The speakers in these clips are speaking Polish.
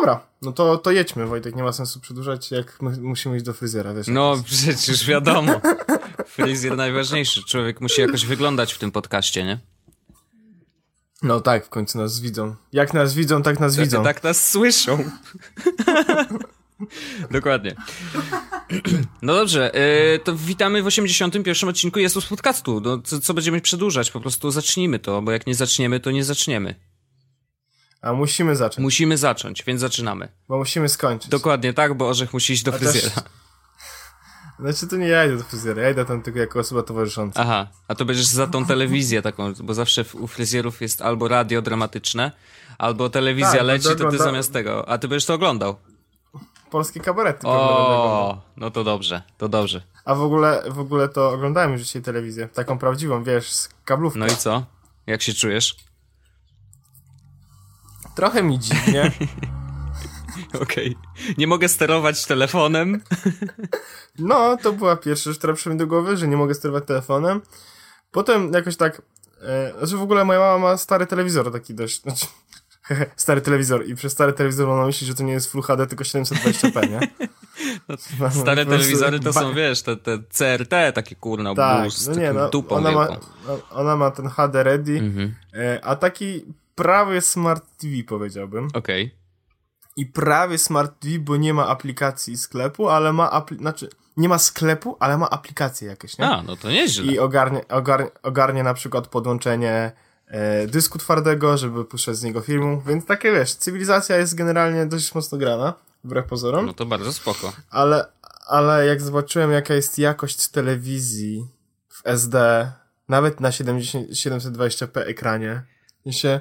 Dobra, no to, to jedźmy, Wojtek, nie ma sensu przedłużać, jak my musimy iść do fryzjera, wiesz. No, przecież wiadomo. Fryzjer najważniejszy. Człowiek musi jakoś wyglądać w tym podcaście, nie? No tak, w końcu nas widzą. Jak nas widzą, tak nas widzą. Tak nas słyszą. Dokładnie. No dobrze, yy, to witamy w 81. odcinku Jesus Podcastu. No, co, co będziemy przedłużać? Po prostu zacznijmy to, bo jak nie zaczniemy, to nie zaczniemy. A musimy zacząć. Musimy zacząć, więc zaczynamy. Bo musimy skończyć. Dokładnie tak, bo Orzech musi iść do fryzjera. Też... Znaczy to nie ja idę do fryzjera, ja idę tam tylko jako osoba towarzysząca. Aha, a to będziesz za tą telewizję taką, bo zawsze u fryzjerów jest albo radio dramatyczne, albo telewizja tak, leci, to ty zamiast tego, a ty będziesz to oglądał. Polskie kabarety. O, no to dobrze, to dobrze. A w ogóle, w ogóle to oglądałem już dzisiaj telewizję, taką prawdziwą, wiesz, z kablówką. No i co? Jak się czujesz? Trochę mi dziwnie. Okej. Okay. Nie mogę sterować telefonem. no, to była pierwsza rzecz, która przyszła mi do głowy, że nie mogę sterować telefonem. Potem jakoś tak, e, znaczy w ogóle moja mama ma stary telewizor taki dość, znaczy, stary telewizor i przez stary telewizor ona myśli, że to nie jest Full HD, tylko 720p, nie? No, stare telewizory to są, wiesz, te, te CRT, takie kurna, tak, bus, no nie, no, ona ma, ona ma ten HD ready, mhm. e, a taki prawie Smart TV powiedziałbym. Okej. Okay. I prawie Smart TV, bo nie ma aplikacji sklepu, ale ma apli znaczy nie ma sklepu, ale ma aplikacje jakieś, nie? A, no to nieźle. I ogarnie, ogarnie, ogarnie na przykład podłączenie e, dysku twardego, żeby puszczać z niego filmu, więc takie wiesz, cywilizacja jest generalnie dość mocno grana, wbrew pozorom. No to bardzo spoko. Ale, ale jak zobaczyłem jaka jest jakość telewizji w SD, nawet na 70, 720p ekranie, się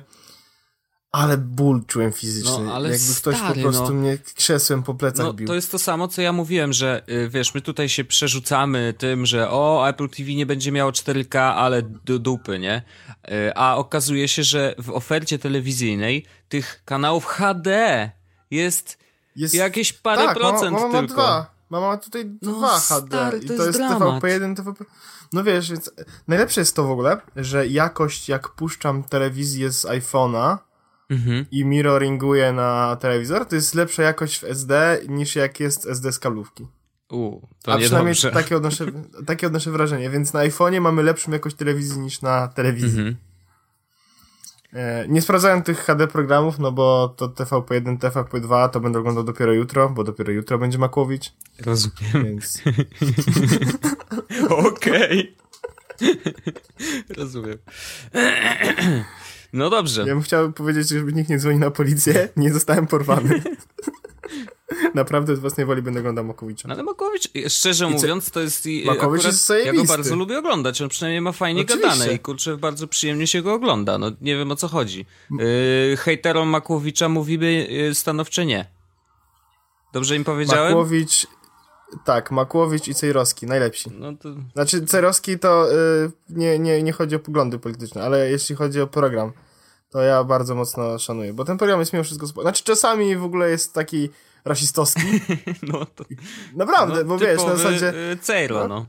ale ból czułem fizyczny. No, ale Jakby ktoś stary, po prostu no. mnie krzesłem po plecach no, bił. To jest to samo, co ja mówiłem, że y, wiesz, my tutaj się przerzucamy tym, że o, Apple TV nie będzie miało 4K, ale do dupy, nie? Y, a okazuje się, że w ofercie telewizyjnej tych kanałów HD jest, jest jakieś parę tak, procent tylko. Dwa. Mama ma tutaj no, dwa HD stary, to i to jest, jest TVP1, TVP... No wiesz, więc najlepsze jest to w ogóle, że jakość jak puszczam telewizję z iPhone'a, mhm. i mirroringuje na telewizor, to jest lepsza jakość w SD niż jak jest SD z kablówki. U, to A przynajmniej takie odnoszę, takie odnoszę wrażenie, więc na iPhone'ie mamy lepszą jakość telewizji niż na telewizji. Mhm. E, nie sprawdzałem tych HD programów, no bo to TVP1, TVP2 to będę oglądał dopiero jutro, bo dopiero jutro będzie Makłowicz. Rozumiem. Więc... Okej. Rozumiem. No dobrze. Ja bym chciał powiedzieć, żeby nikt nie dzwoni na policję. Nie zostałem porwany. Naprawdę z własnej woli będę oglądał Makowicza. No ale Makowicz, szczerze I mówiąc, to jest... Makowicz jest zajebisty. Ja go bardzo lubię oglądać. On przynajmniej ma fajnie Oczywiście. gadane i kurczę, bardzo przyjemnie się go ogląda. No nie wiem o co chodzi. Yy, hejterom Makowicza mówimy yy, stanowcze nie. Dobrze im powiedziałem? Makłowicz tak, Makłowicz i Cejrowski, najlepsi. No to... Znaczy, Cejrowski to y, nie, nie, nie chodzi o poglądy polityczne, ale jeśli chodzi o program, to ja bardzo mocno szanuję, bo ten program jest mimo wszystko... Znaczy, czasami w ogóle jest taki rasistowski. no to... Naprawdę, no, bo wiesz, na zasadzie... Y, Cejro, no. no.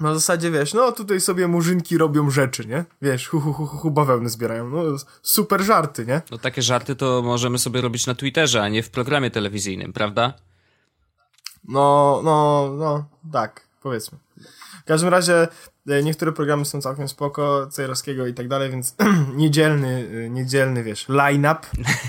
Na zasadzie, wiesz, no tutaj sobie murzynki robią rzeczy, nie? Wiesz, hu, hu, hu, hu bawełny zbierają. No, super żarty, nie? No takie żarty to możemy sobie robić na Twitterze, a nie w programie telewizyjnym, prawda? No, no, no, tak, powiedzmy. W każdym razie e, niektóre programy są całkiem spoko, Cejrowskiego i tak dalej, więc niedzielny, e, niedzielny, wiesz, line-up.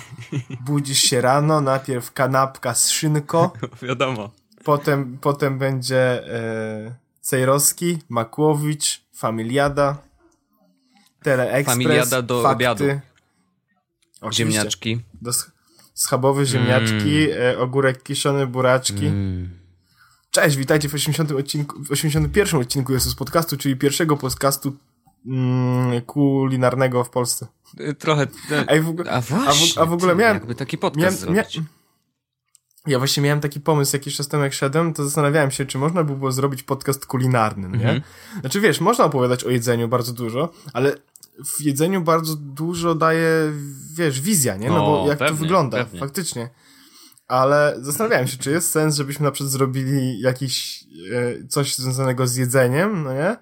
Budzisz się rano, najpierw kanapka z szynko. Wiadomo. Potem, potem będzie e, Cejrowski, Makłowicz, Familiada, Teleexpress, Familiada do fakty. obiadu. Oczywiście. Ziemniaczki. Do, schabowe ziemniaczki, mm. e, ogórek kiszony, buraczki. Mm. Cześć, witajcie w 80 odcinku, w 81 odcinku jest z podcastu, czyli pierwszego podcastu mm, kulinarnego w Polsce. E, trochę. E, a, w, ogóle, a, właśnie, a, w, a w ogóle miałem. Jakby taki podcast miałem. Mia, ja właśnie miałem taki pomysł jakiś czas temu, jak szedłem, to zastanawiałem się, czy można by było zrobić podcast kulinarny, nie? -hmm. Znaczy, wiesz, można opowiadać o jedzeniu bardzo dużo, ale w jedzeniu bardzo dużo daje, wiesz, wizja, nie? No, no bo jak pewnie, to wygląda, pewnie. faktycznie. Ale zastanawiałem się, czy jest sens, żebyśmy na przykład zrobili jakiś, e, coś związanego z jedzeniem, no nie?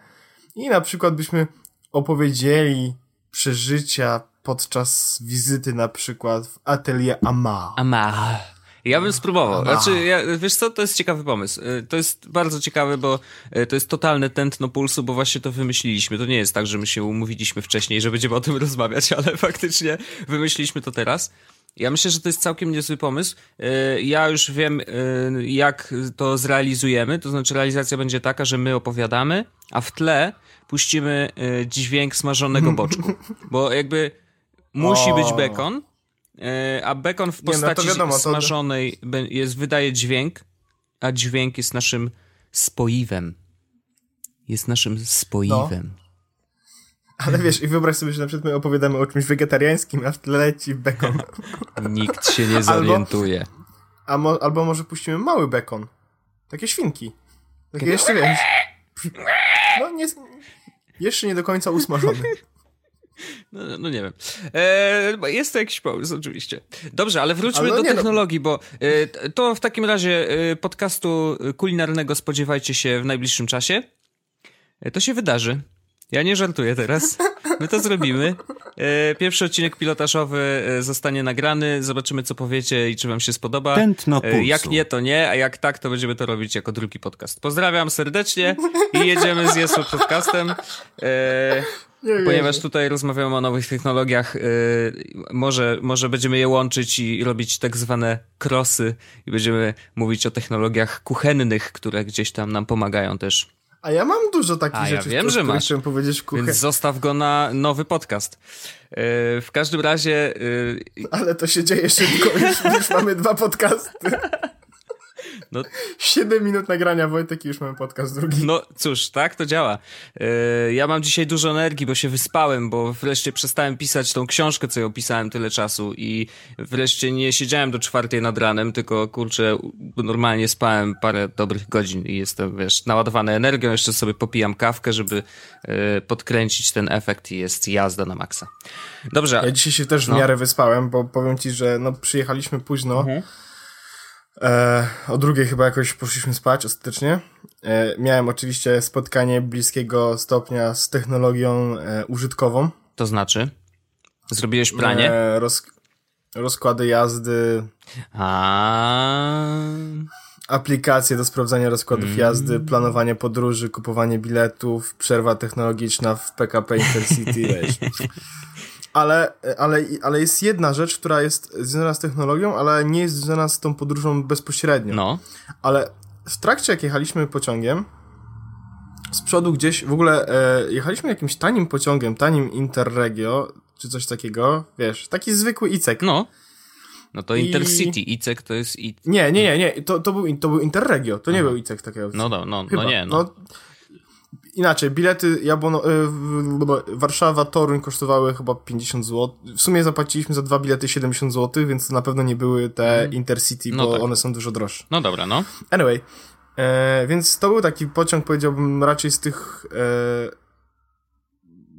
I na przykład byśmy opowiedzieli przeżycia podczas wizyty na przykład w atelier Ama. Ama. Ja bym spróbował. Znaczy, ja, wiesz co, to jest ciekawy pomysł. Y, to jest bardzo ciekawy, bo y, to jest totalne tętno pulsu, bo właśnie to wymyśliliśmy. To nie jest tak, że my się umówiliśmy wcześniej, że będziemy o tym rozmawiać, ale faktycznie wymyśliliśmy to teraz. Ja myślę, że to jest całkiem niezły pomysł. Y, ja już wiem, jak to zrealizujemy. To znaczy, realizacja będzie taka, że my opowiadamy, a w tle puścimy dźwięk smażonego boczku. Bo jakby musi być bekon, a bekon w postaci Nie, no wiadomo, smażonej jest, wydaje dźwięk, a dźwięk jest naszym spoiwem. Jest naszym spoiwem. No. Ale wiesz, i wyobraź sobie, że na przykład my opowiadamy o czymś wegetariańskim, a w tle leci bekon. Nikt się nie zorientuje. Albo, a mo, albo może puścimy mały bekon. Takie świnki. Takie jeszcze wiesz. No nie, jeszcze nie do końca usmażony. No, no, nie wiem. E, jest to jakiś pomysł, oczywiście. Dobrze, ale wróćmy ale no, do no. technologii, no. bo e, to w takim razie e, podcastu kulinarnego spodziewajcie się w najbliższym czasie. E, to się wydarzy. Ja nie żartuję teraz. My to zrobimy. E, pierwszy odcinek pilotażowy e, zostanie nagrany. Zobaczymy, co powiecie i czy wam się spodoba. Tętno pulsu. Jak nie, to nie, a jak tak, to będziemy to robić jako drugi podcast. Pozdrawiam serdecznie i jedziemy z Jesu podcastem. Nie Ponieważ tutaj rozmawiamy o nowych technologiach, yy, może, może będziemy je łączyć i robić tak zwane krosy i będziemy mówić o technologiach kuchennych, które gdzieś tam nam pomagają też. A ja mam dużo takich A, rzeczy, ja wiem, że masz. chciałem powiedzieć kuchen... Więc zostaw go na nowy podcast. Yy, w każdym razie... Yy... Ale to się dzieje szybko, już, już mamy dwa podcasty. No. 7 minut nagrania, Wojtek, i już mamy podcast drugi. No cóż, tak to działa. Yy, ja mam dzisiaj dużo energii, bo się wyspałem, bo wreszcie przestałem pisać tą książkę, co ją pisałem tyle czasu i wreszcie nie siedziałem do czwartej nad ranem, tylko kurczę, normalnie spałem parę dobrych godzin i jestem, wiesz, naładowany energią, jeszcze sobie popijam kawkę, żeby yy, podkręcić ten efekt i jest jazda na maksa. Dobrze. Ja dzisiaj się też w no. miarę wyspałem, bo powiem ci, że no przyjechaliśmy późno, mhm E, o drugiej chyba jakoś poszliśmy spać ostatecznie. E, miałem oczywiście spotkanie bliskiego stopnia z technologią e, użytkową. To znaczy? Zrobiłeś pranie? E, roz, rozkłady jazdy. A. Aplikacje do sprawdzania rozkładów mm. jazdy, planowanie podróży, kupowanie biletów, przerwa technologiczna w PKP Intercity, wiesz. ale, ale, ale jest jedna rzecz, która jest związana z technologią, ale nie jest związana z tą podróżą bezpośrednio. No. Ale w trakcie, jak jechaliśmy pociągiem, z przodu gdzieś, w ogóle e, jechaliśmy jakimś tanim pociągiem, tanim Interregio, czy coś takiego, wiesz, taki zwykły ICEK. No. No to Intercity, I... ICEK to jest... I... Nie, nie, nie, nie, to, to, był, to był Interregio, to nie był ICEK takiego. No, no, no, no nie, no. no inaczej, bilety Jabłono, y, Warszawa, Toruń kosztowały chyba 50 zł. W sumie zapłaciliśmy za dwa bilety 70 zł, więc to na pewno nie były te mm. Intercity, no bo tak. one są dużo droższe. No dobra, no. Anyway, e, więc to był taki pociąg, powiedziałbym, raczej z tych e,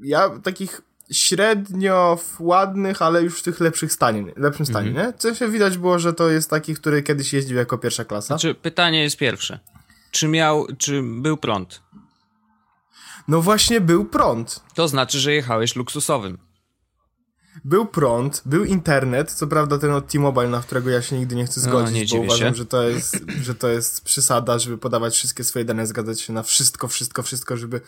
ja takich średnio ładnych, ale już w tych lepszych stanie, lepszym stanie, -hmm. nie? Co się widać było, że to jest taki, który kiedyś jeździł jako pierwsza klasa. Znaczy, pytanie jest pierwsze. Czy miał, czy był prąd? No właśnie był prąd. To znaczy, że jechałeś luksusowym. Był prąd, był internet, co prawda ten od T-Mobile, na którego ja się nigdy nie chcę zgodzić, no, nie bo uważam, że to, jest, że to jest przesada, żeby podawać wszystkie swoje dane, zgadzać się na wszystko, wszystko, wszystko, żeby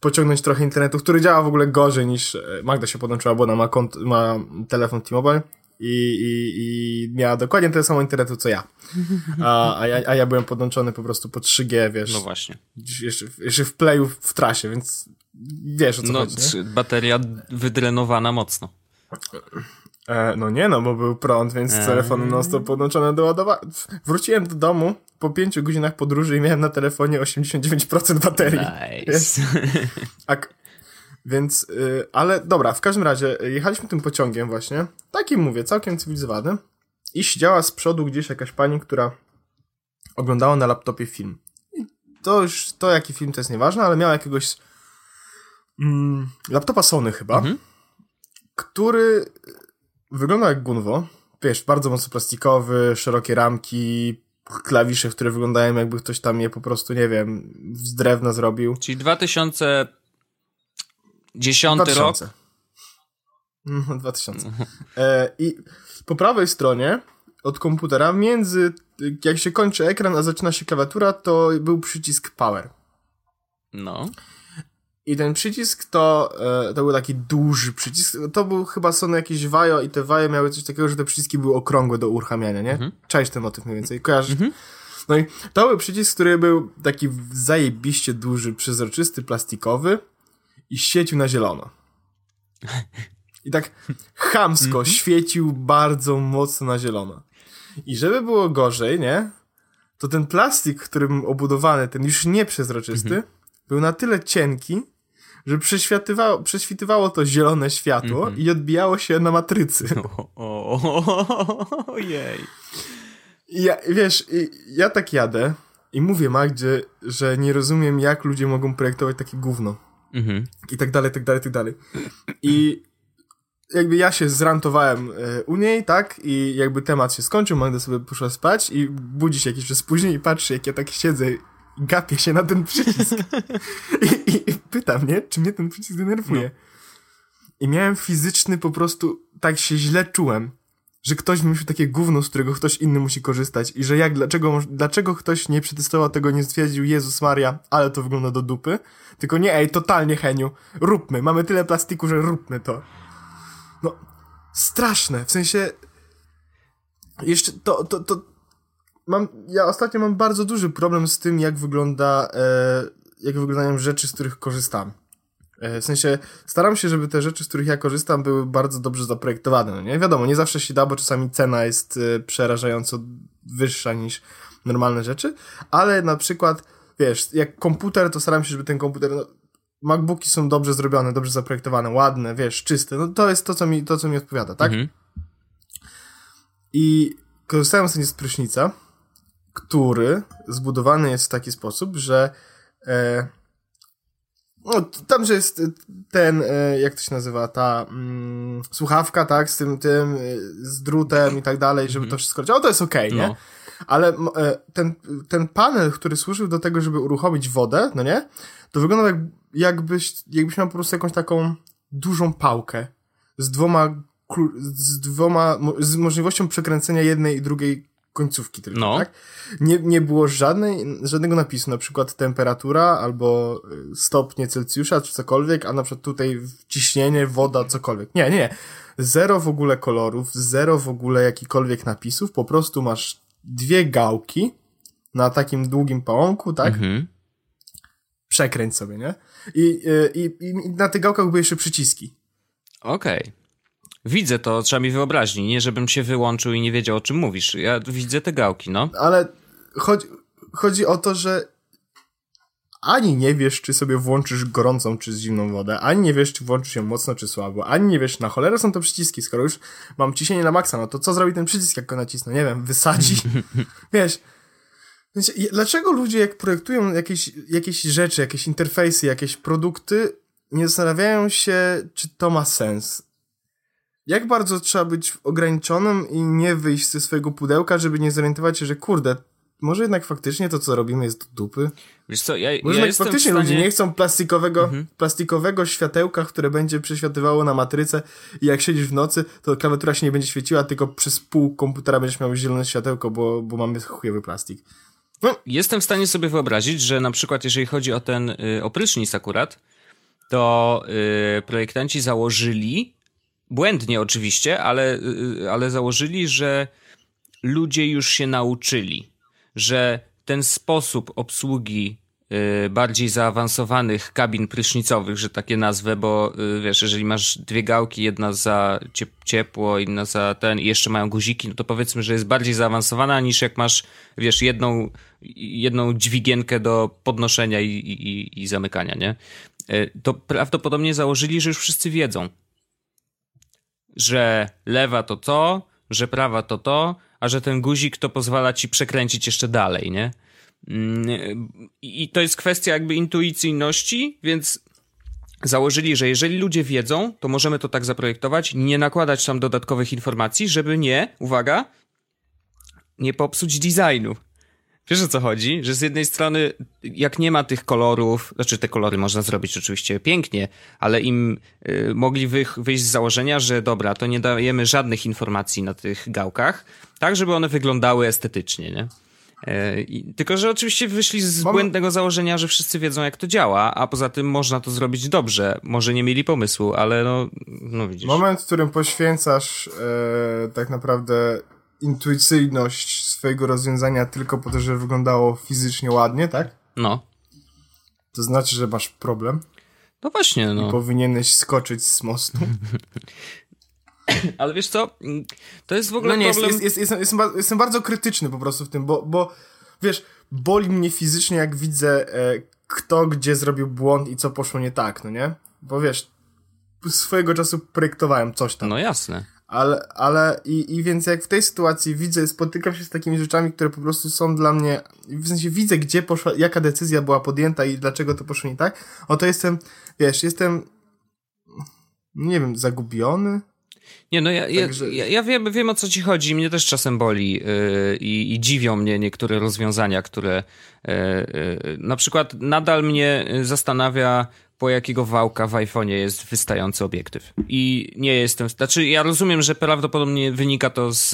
pociągnąć trochę internetu, który działa w ogóle gorzej niż e, Magda się podłączyła, bo ona ma, kont, ma telefon T-Mobile i, i, i miała dokładnie tyle samo internetu co ja. A, a, ja. a ja byłem podłączony po prostu po 3G, wiesz. No właśnie. Jeszcze, jeszcze w playu w trasie, więc wiesz o co no, chodzi. No, bateria wydrenowana mocno. E, no nie no, bo był prąd, więc eee. telefon non stop podłączony do ładowania. Wróciłem do domu po pięciu godzinach podróży i miałem na telefonie 89% baterii. Nice. A, więc, yy, ale dobra, w każdym razie jechaliśmy tym pociągiem właśnie, takim mówię, całkiem cywilizowany i siedziała z przodu gdzieś jakaś pani, która oglądała na laptopie film. I to już, to jaki film to jest nieważne, ale miała jakiegoś mm, laptopa Sony chyba, mhm. który wygląda jak Gunwo, wiesz, bardzo mocno plastikowy, szerokie ramki, klawisze, które wyglądają jakby ktoś tam je po prostu, nie wiem, z drewna zrobił. Czyli 2000 Dziesiąty 2000. rok? No, 2000. E, I po prawej stronie od komputera, między jak się kończy ekran, a zaczyna się klawiatura, to był przycisk power. No. I ten przycisk to, e, to był taki duży przycisk. To był chyba Sony jakieś wajo i te waje miały coś takiego, że te przyciski były okrągłe do uruchamiania, nie? Mhm. Cześć ten motyw mniej więcej. Kojarzysz? Mhm. No i to był przycisk, który był taki zajebiście duży, przezroczysty, plastikowy i świecił na zielono. I tak chamsko mhm. świecił bardzo mocno na zielono. I żeby było gorzej, nie? To ten plastik, którym obudowany, ten już nieprzezroczysty, mhm. był na tyle cienki, że prześwitywało, prześwitywało to zielone światło mm -hmm. i odbijało się na matrycy. Ojej. Ja, wiesz, ja tak jadę i mówię Magdzie, że nie rozumiem, jak ludzie mogą projektować takie gówno. -hmm. I tak dalej, tak dalej, tak dalej. I jakby ja się zrantowałem e, u niej, tak? I jakby temat się skończył, Magda sobie poszła spać i budzi się jakiś czas później i patrzy, jak ja tak siedzę gapię się na ten przycisk. I, i, i pyta mnie, czy mnie ten przycisk denerwuje. No. I miałem fizyczny po prostu, tak się źle czułem, że ktoś wymyślił takie gówno, z którego ktoś inny musi korzystać i że jak, dlaczego, dlaczego ktoś nie przetestował tego, nie stwierdził, Jezus Maria, ale to wygląda do dupy, tylko nie, ej, totalnie Heniu, róbmy, mamy tyle plastiku, że róbmy to. No, straszne, w sensie, jeszcze to, to, to, mam, ja ostatnio mam bardzo duży problem z tym, jak wygląda, e, jak wyglądają rzeczy, z których korzystam. E, w sensie, staram się, żeby te rzeczy, z których ja korzystam, były bardzo dobrze zaprojektowane, no nie? Wiadomo, nie zawsze się da, bo czasami cena jest e, przerażająco wyższa niż normalne rzeczy, ale na przykład, wiesz, jak komputer, to staram się, żeby ten komputer, no, MacBooki są dobrze zrobione, dobrze zaprojektowane, ładne, wiesz, czyste, no to jest to, co mi, to, co mi odpowiada, tak? Mhm. I korzystałem sobie z prysznica, który zbudowany jest w taki sposób, że e, no, tam, że jest ten, e, jak to się nazywa, ta mm, słuchawka, tak, z tym, tym, e, z drutem i tak dalej, żeby to mhm. wszystko o, to jest okej, okay, nie? No. Ale ten, ten panel, który służył do tego, żeby uruchomić wodę, no nie? To wygląda jak, jakbyś, jakbyś miał po prostu jakąś taką dużą pałkę z dwoma, z dwoma, z możliwością przekręcenia jednej i drugiej końcówki tylko, no. tak? Nie, nie było żadnej, żadnego napisu, na przykład temperatura albo y, stopnie Celsjusza czy cokolwiek, a na przykład tutaj ciśnienie, woda, cokolwiek. Nie, nie. Zero w ogóle kolorów, zero w ogóle jakikolwiek napisów, po prostu masz dwie gałki na takim długim pałąku, tak? Mhm. Przekręć sobie, nie? I, y, i, i, i na tych gałkach były jeszcze przyciski. Okej. Okay. Widzę to, trzeba mi wyobraźni, nie żebym się wyłączył i nie wiedział o czym mówisz. Ja widzę te gałki, no. Ale chodzi, chodzi o to, że ani nie wiesz, czy sobie włączysz gorącą czy zimną wodę, ani nie wiesz, czy włączysz ją mocno czy słabo, ani nie wiesz, na cholerę są to przyciski, skoro już mam ciśnienie na maksa, no to co zrobi ten przycisk, jak go nacisnę? Nie wiem, wysadzi? wiesz, dlaczego ludzie, jak projektują jakieś, jakieś rzeczy, jakieś interfejsy, jakieś produkty, nie zastanawiają się, czy to ma sens? Jak bardzo trzeba być ograniczonym i nie wyjść ze swojego pudełka, żeby nie zorientować się, że kurde, może jednak faktycznie to, co robimy, jest do dupy? Wiesz co, ja, może ja jednak faktycznie stanie... ludzie nie chcą plastikowego, mhm. plastikowego światełka, które będzie przeświatywało na matrycę i jak siedzisz w nocy, to klawiatura się nie będzie świeciła, tylko przez pół komputera będziesz miał zielone światełko, bo, bo mamy chujowy plastik. No. Jestem w stanie sobie wyobrazić, że na przykład jeżeli chodzi o ten y, oprysznic akurat, to y, projektanci założyli, błędnie oczywiście, ale, y, ale założyli, że ludzie już się nauczyli, że ten sposób obsługi y, bardziej zaawansowanych kabin prysznicowych, że takie nazwę, bo y, wiesz, jeżeli masz dwie gałki, jedna za ciepło, inna za ten i jeszcze mają guziki, no to powiedzmy, że jest bardziej zaawansowana niż jak masz, wiesz, jedną, jedną dźwigienkę do podnoszenia i, i, i zamykania, nie? To prawdopodobnie założyli, że już wszyscy wiedzą, że lewa to to, że prawa to to, a że ten guzik to pozwala ci przekręcić jeszcze dalej, nie? Mm, I to jest kwestia jakby intuicyjności, więc założyli, że jeżeli ludzie wiedzą, to możemy to tak zaprojektować, nie nakładać tam dodatkowych informacji, żeby nie, uwaga, nie popsuć designu. Wiesz o co chodzi? Że z jednej strony, jak nie ma tych kolorów, znaczy te kolory można zrobić oczywiście pięknie, ale im y, mogli wy, wyjść z założenia, że dobra, to nie dajemy żadnych informacji na tych gałkach, tak żeby one wyglądały estetycznie, nie? E, tylko, że oczywiście wyszli z Mam... błędnego założenia, że wszyscy wiedzą, jak to działa, a poza tym można to zrobić dobrze. Może nie mieli pomysłu, ale no, no widzisz. Moment, w którym poświęcasz e, tak naprawdę intuicyjność swojego rozwiązania tylko po to, żeby wyglądało fizycznie ładnie, tak? No. To znaczy, że masz problem. No właśnie, no. I powinieneś skoczyć z mostu. Ale wiesz co, to jest w ogóle no nie, problem... Jest, jest, jest, jestem, jestem bardzo krytyczny po prostu w tym, bo, bo wiesz, boli mnie fizycznie, jak widzę e, kto gdzie zrobił błąd i co poszło nie tak, no nie? Bo wiesz, swojego czasu projektowałem coś tam. No jasne. Ale, ale i, i więc jak w tej sytuacji widzę, spotykam się z takimi rzeczami, które po prostu są dla mnie, w sensie widzę, gdzie poszła, jaka decyzja była podjęta i dlaczego to poszło nie tak, o to jestem, wiesz, jestem, nie wiem, zagubiony? Nie, no ja, Także... ja, ja, wiem, wiem o co ci chodzi. Mnie też czasem boli yy, i, i dziwią mnie niektóre rozwiązania, które yy, yy, na przykład nadal mnie zastanawia po jakiego wałka w iPhone'ie jest wystający obiektyw. I nie jestem, znaczy ja rozumiem, że prawdopodobnie wynika to z,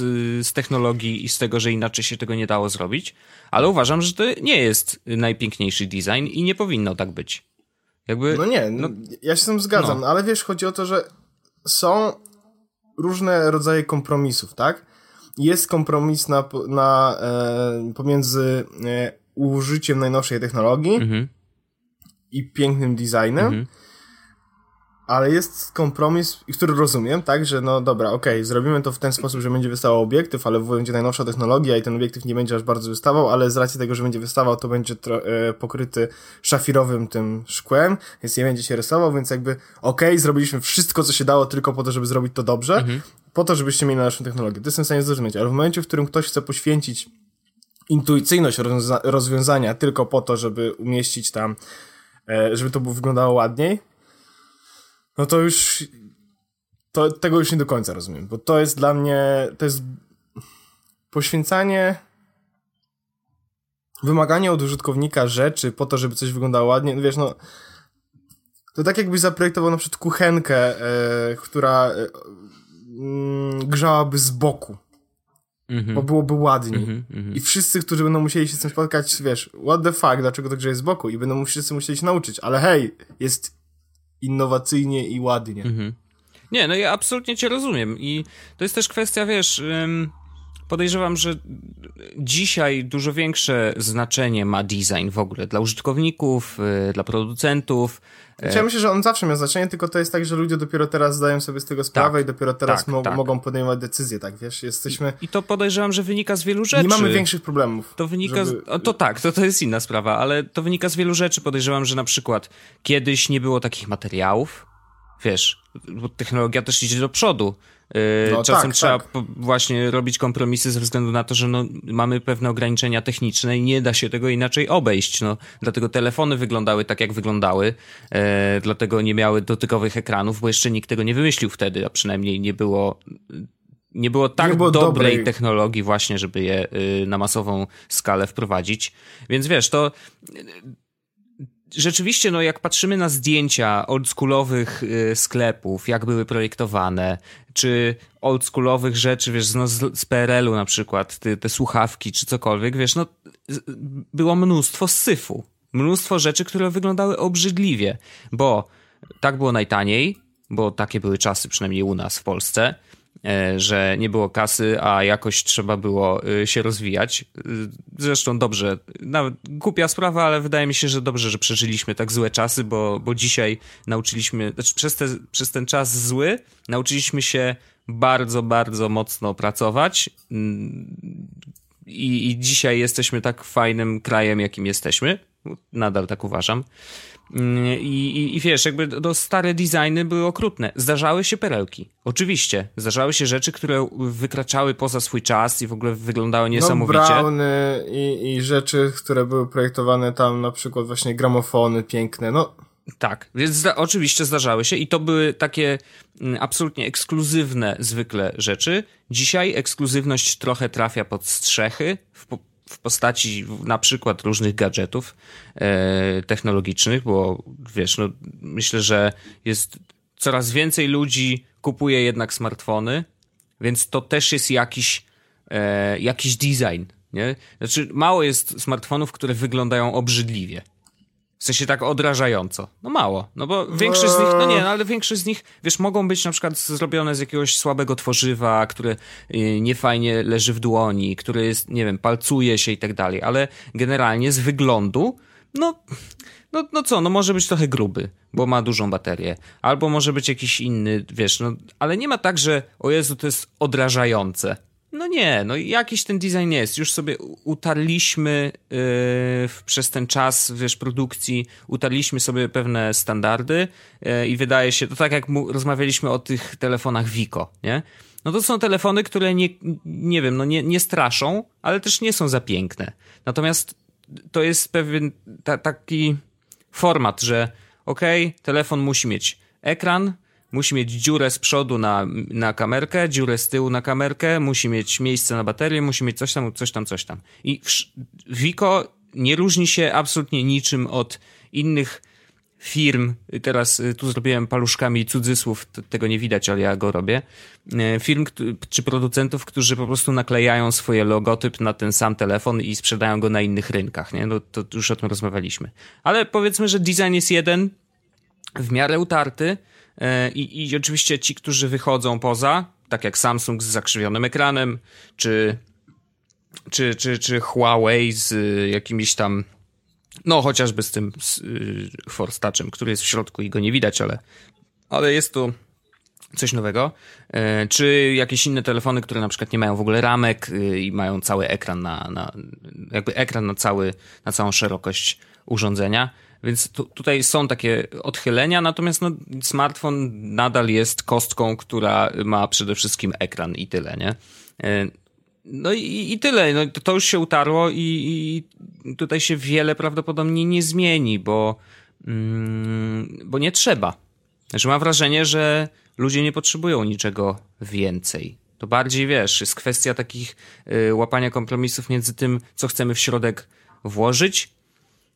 z technologii i z tego, że inaczej się tego nie dało zrobić, ale uważam, że to nie jest najpiękniejszy design i nie powinno tak być. Jakby, no nie, no, ja się z tym zgadzam, no. ale wiesz, chodzi o to, że są różne rodzaje kompromisów, tak? Jest kompromis na, na, e, pomiędzy e, użyciem najnowszej technologii mhm. I pięknym designem, mhm. ale jest kompromis, który rozumiem, tak, że no dobra, okej, okay, zrobimy to w ten sposób, że będzie wystawał obiektyw, ale będzie najnowsza technologia i ten obiektyw nie będzie aż bardzo wystawał, ale z racji tego, że będzie wystawał, to będzie e, pokryty szafirowym tym szkłem, więc nie będzie się rysował, więc jakby okej, okay, zrobiliśmy wszystko, co się dało tylko po to, żeby zrobić to dobrze, mhm. po to, żebyście mieli naszą technologię. To jestem w stanie zrozumieć, ale w momencie, w którym ktoś chce poświęcić intuicyjność rozwiąza rozwiązania tylko po to, żeby umieścić tam, żeby to wyglądało ładniej, no to już to, tego już nie do końca rozumiem, bo to jest dla mnie, to jest poświęcanie wymaganie od użytkownika rzeczy po to, żeby coś wyglądało ładnie, no wiesz, no to tak jakbyś zaprojektował na przykład kuchenkę, e, która e, mm, grzałaby z boku. Mm -hmm. Bo byłoby ładniej. Mm -hmm, I wszyscy, którzy będą musieli się z tym spotkać, wiesz, what the fuck, dlaczego to grzeje z boku? I będą wszyscy musieli się nauczyć. Ale hej, jest innowacyjnie i ładnie. Mm -hmm. Nie, no ja absolutnie cię rozumiem. I to jest też kwestia, wiesz... Podejrzewam, że dzisiaj dużo większe znaczenie ma design w ogóle dla użytkowników, y, dla producentów. Znaczy, ja myślę, że on zawsze miał znaczenie, tylko to jest tak, że ludzie dopiero teraz zdają sobie z tego sprawę tak, i dopiero teraz tak, mo tak. mogą podejmować decyzje, tak, wiesz, jesteśmy... I, I, to podejrzewam, że wynika z wielu rzeczy. Nie mamy większych problemów. To wynika, żeby... z... to tak, to, to jest inna sprawa, ale to wynika z wielu rzeczy. Podejrzewam, że na przykład kiedyś nie było takich materiałów, wiesz, bo technologia też idzie do przodu. Yy, no, Czasem tak, trzeba tak. właśnie robić kompromisy ze względu na to, że no, mamy pewne ograniczenia techniczne i nie da się tego inaczej obejść. No, dlatego telefony wyglądały tak, jak wyglądały, e, dlatego nie miały dotykowych ekranów, bo jeszcze nikt tego nie wymyślił wtedy, a przynajmniej nie było nie było tak nie było dobrej, dobrej technologii właśnie, żeby je y, na masową skalę wprowadzić. Więc wiesz, to rzeczywiście, no jak patrzymy na zdjęcia oldschoolowych y, sklepów, jak były projektowane, czy oldschoolowych rzeczy, wiesz, no z, z PRL-u na przykład, te, te słuchawki, czy cokolwiek, wiesz, no było mnóstwo syfu. Mnóstwo rzeczy, które wyglądały obrzydliwie, bo tak było najtaniej, bo takie były czasy, przynajmniej u nas w Polsce. E, że nie było kasy, a jakoś trzeba było e, się rozwijać. E, zresztą dobrze, nawet głupia sprawa, ale wydaje mi się, że dobrze, że przeżyliśmy tak złe czasy, bo, bo dzisiaj nauczyliśmy, znaczy przez, te, przez ten czas zły nauczyliśmy się bardzo, bardzo mocno pracować mm, i, i dzisiaj jesteśmy tak fajnym krajem, jakim jesteśmy. Nadal tak uważam. Mm, I, i, I, wiesz, jakby do stare designy były okrutne. Zdarzały się perełki. Oczywiście. Zdarzały się rzeczy, które wykraczały poza swój czas i w ogóle wyglądały no, niesamowicie. No, browny i, i rzeczy, które były projektowane tam, na przykład właśnie gramofony piękne, no... Tak, więc zda oczywiście zdarzały się i to były takie mm, absolutnie ekskluzywne zwykle rzeczy. Dzisiaj ekskluzywność trochę trafia pod strzechy, w, w postaci na przykład różnych gadżetów e, technologicznych, bo wiesz, no, myślę, że jest coraz więcej ludzi kupuje jednak smartfony, więc to też jest jakiś, e, jakiś design. Nie? Znaczy, mało jest smartfonów, które wyglądają obrzydliwie. W sensie tak odrażająco. No mało, no bo większość z nich, no nie, no ale większość z nich, wiesz, mogą być na przykład zrobione z jakiegoś słabego tworzywa, które y, niefajnie leży w dłoni, które jest, nie wiem, palcuje się i tak dalej, ale generalnie z wyglądu, no, no, no co, no może być trochę gruby, bo ma dużą baterię, albo może być jakiś inny, wiesz, no, ale nie ma tak, że o Jezu, to jest odrażające. No nie, no jakiś ten design jest. Już sobie utarliśmy yy, przez ten czas, wiesz, produkcji, utarliśmy sobie pewne standardy yy, i wydaje się, to tak jak mu, rozmawialiśmy o tych telefonach Vico, nie? No to są telefony, które nie, nie wiem, no nie, nie straszą, ale też nie są za piękne. Natomiast to jest pewien ta, taki format, że okay, telefon musi mieć ekran, musi mieć dziurę z przodu na, na kamerkę, dziurę z tyłu na kamerkę, musi mieć miejsce na baterię, musi mieć coś tam, coś tam, coś tam. I Vico nie różni się absolutnie niczym od innych firm, teraz y, tu zrobiłem paluszkami cudzysłów, tego nie widać, ale ja go robię, y, firm czy producentów, którzy po prostu naklejają swoje logotyp na ten sam telefon i sprzedają go na innych rynkach, nie? No to już o tym rozmawialiśmy. Ale powiedzmy, że design jest jeden, w miarę utarty, I, I oczywiście ci, którzy wychodzą poza, tak jak Samsung z zakrzywionym ekranem, czy, czy, czy, czy Huawei z jakimiś tam, no chociażby z tym z, y, Force Touchem, który jest w środku i go nie widać, ale, ale jest to coś nowego, e, czy jakieś inne telefony, które na przykład nie mają w ogóle ramek y, i mają cały ekran na, na jakby ekran na cały, na całą szerokość urządzenia. Więc tu, tutaj są takie odchylenia, natomiast no, smartfon nadal jest kostką, która ma przede wszystkim ekran i tyle, nie? E, no i, i tyle. No, to już się utarło i, i tutaj się wiele prawdopodobnie nie zmieni, bo, mm, bo nie trzeba. Znaczy mam wrażenie, że ludzie nie potrzebują niczego więcej. To bardziej, wiesz, jest kwestia takich y, łapania kompromisów między tym, co chcemy w środek włożyć,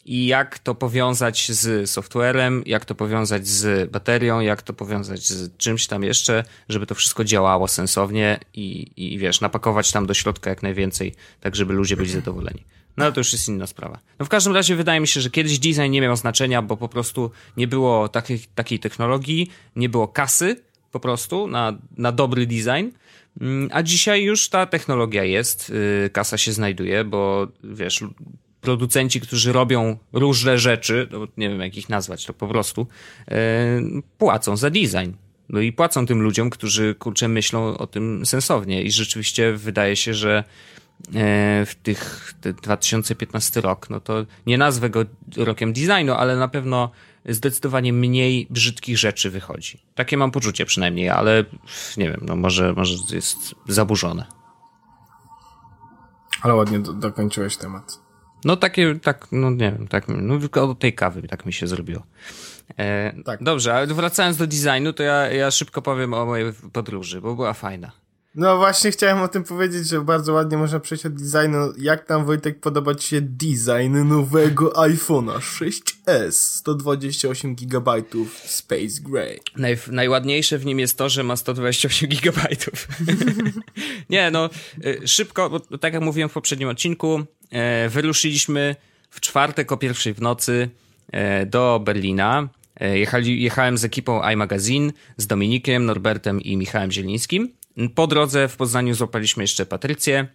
i jak to powiązać z softwarem, jak to powiązać z baterią, jak to powiązać z czymś tam jeszcze, żeby to wszystko działało sensownie i, i wiesz, napakować tam do środka jak najwięcej, tak żeby ludzie byli zadowoleni. No ale to już jest inna sprawa. No w każdym razie wydaje mi się, że kiedyś design nie miał znaczenia, bo po prostu nie było takiej, takiej technologii, nie było kasy po prostu na, na dobry design. Mm, a dzisiaj już ta technologia jest, y, kasa się znajduje, bo wiesz, producenci, którzy robią różne rzeczy, no, nie wiem jak ich nazwać, to po prostu, e, płacą za design. No i płacą tym ludziom, którzy kurczę myślą o tym sensownie i rzeczywiście wydaje się, że e, w tych 2015 rok, no to nie nazwę go rokiem designu, ale na pewno zdecydowanie mniej brzydkich rzeczy wychodzi. Takie mam poczucie przynajmniej, ale nie wiem, no może, może jest zaburzone. Ale ładnie do, dokończyłeś temat. No takie, tak, no nie wiem, tak, no tylko od tej kawy tak mi się zrobiło. E, tak. Dobrze, ale wracając do designu, to ja, ja szybko powiem o mojej podróży, bo była fajna. No właśnie chciałem o tym powiedzieć, że bardzo ładnie można przejść od designu. Jak tam Wojtek podoba Ci się design nowego iPhone'a 6s 128 GB Space Gray? Naj, najładniejsze w nim jest to, że ma 128 GB. Nie, no y, szybko, bo tak jak mówiłem w poprzednim odcinku, e, wyruszyliśmy w czwartek o pierwszej w nocy e, do Berlina. E, jechali, jechałem z ekipą iMagazine, z Dominikiem, Norbertem i Michałem Zielińskim. Po drodze w Poznaniu złapaliśmy jeszcze Patrycję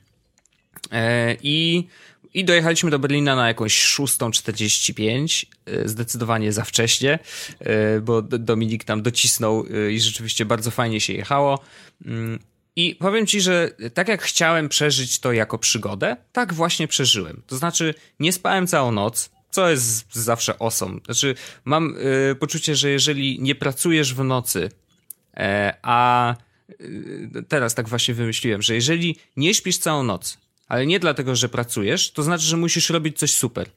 e, i, i dojechaliśmy do Berlina na jakąś 6.45, e, zdecydowanie za wcześnie, e, bo Dominik tam docisnął i rzeczywiście bardzo fajnie się jechało. Mm, I powiem ci, że tak jak chciałem przeżyć to jako przygodę, tak właśnie przeżyłem. To znaczy, nie spałem całą noc, co jest zawsze osom. Znaczy, mam y, poczucie, że jeżeli nie pracujesz w nocy, e, a teraz tak właśnie wymyśliłem, że jeżeli nie śpisz całą noc, ale nie dlatego, że pracujesz, to znaczy, że musisz robić coś super.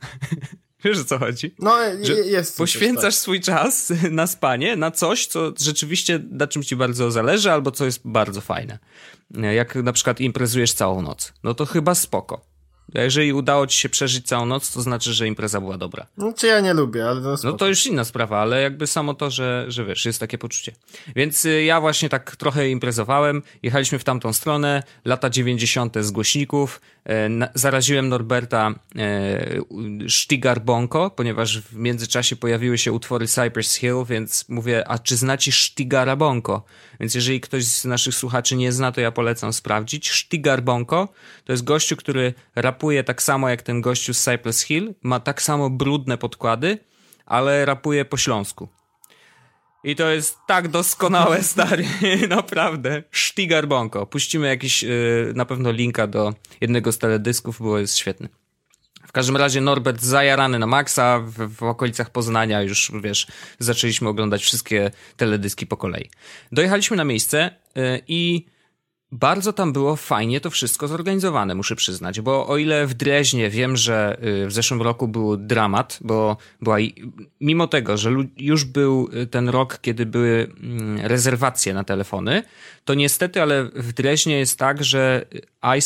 Wiesz o co chodzi? No, że jest. Poświęcasz tak. swój czas na spanie, na coś, co rzeczywiście na czym ci bardzo zależy, albo co jest bardzo fajne. Jak na przykład imprezujesz całą noc. No to chyba spoko. Jeżeli udało ci się przeżyć całą noc, to znaczy, że impreza była dobra. No, czy ja nie lubię, ale no, no to już inna sprawa, ale jakby samo to, że, że wiesz, jest takie poczucie. Więc y, ja właśnie tak trochę imprezowałem, jechaliśmy w tamtą stronę, lata 90. z głośników, e, zaraziłem Norberta e, Stigar Bonko, ponieważ w międzyczasie pojawiły się utwory Cypress Hill, więc mówię, a czy znacie Stigara Bonko? Więc jeżeli ktoś z naszych słuchaczy nie zna, to ja polecam sprawdzić. Stigar Bonko to jest gościu, który rapuje tak samo jak ten gościu z Cypress Hill, ma tak samo brudne podkłady, ale rapuje po śląsku. I to jest tak doskonałe, stary, naprawdę. Stigar Bonko. Puścimy jakiś, yy, na pewno linka do jednego z teledysków, bo jest świetny. W każdym razie Norbert zajarany na maksa, w, w, okolicach Poznania już, wiesz, zaczęliśmy oglądać wszystkie teledyski po kolei. Dojechaliśmy na miejsce yy, i bardzo tam było fajnie to wszystko zorganizowane, muszę przyznać, bo o ile w Dreźnie wiem, że y, w zeszłym roku był dramat, bo była, mimo tego, że już był y, ten rok, kiedy były mm, rezerwacje na telefony, to niestety, ale w Dreźnie jest tak, że I,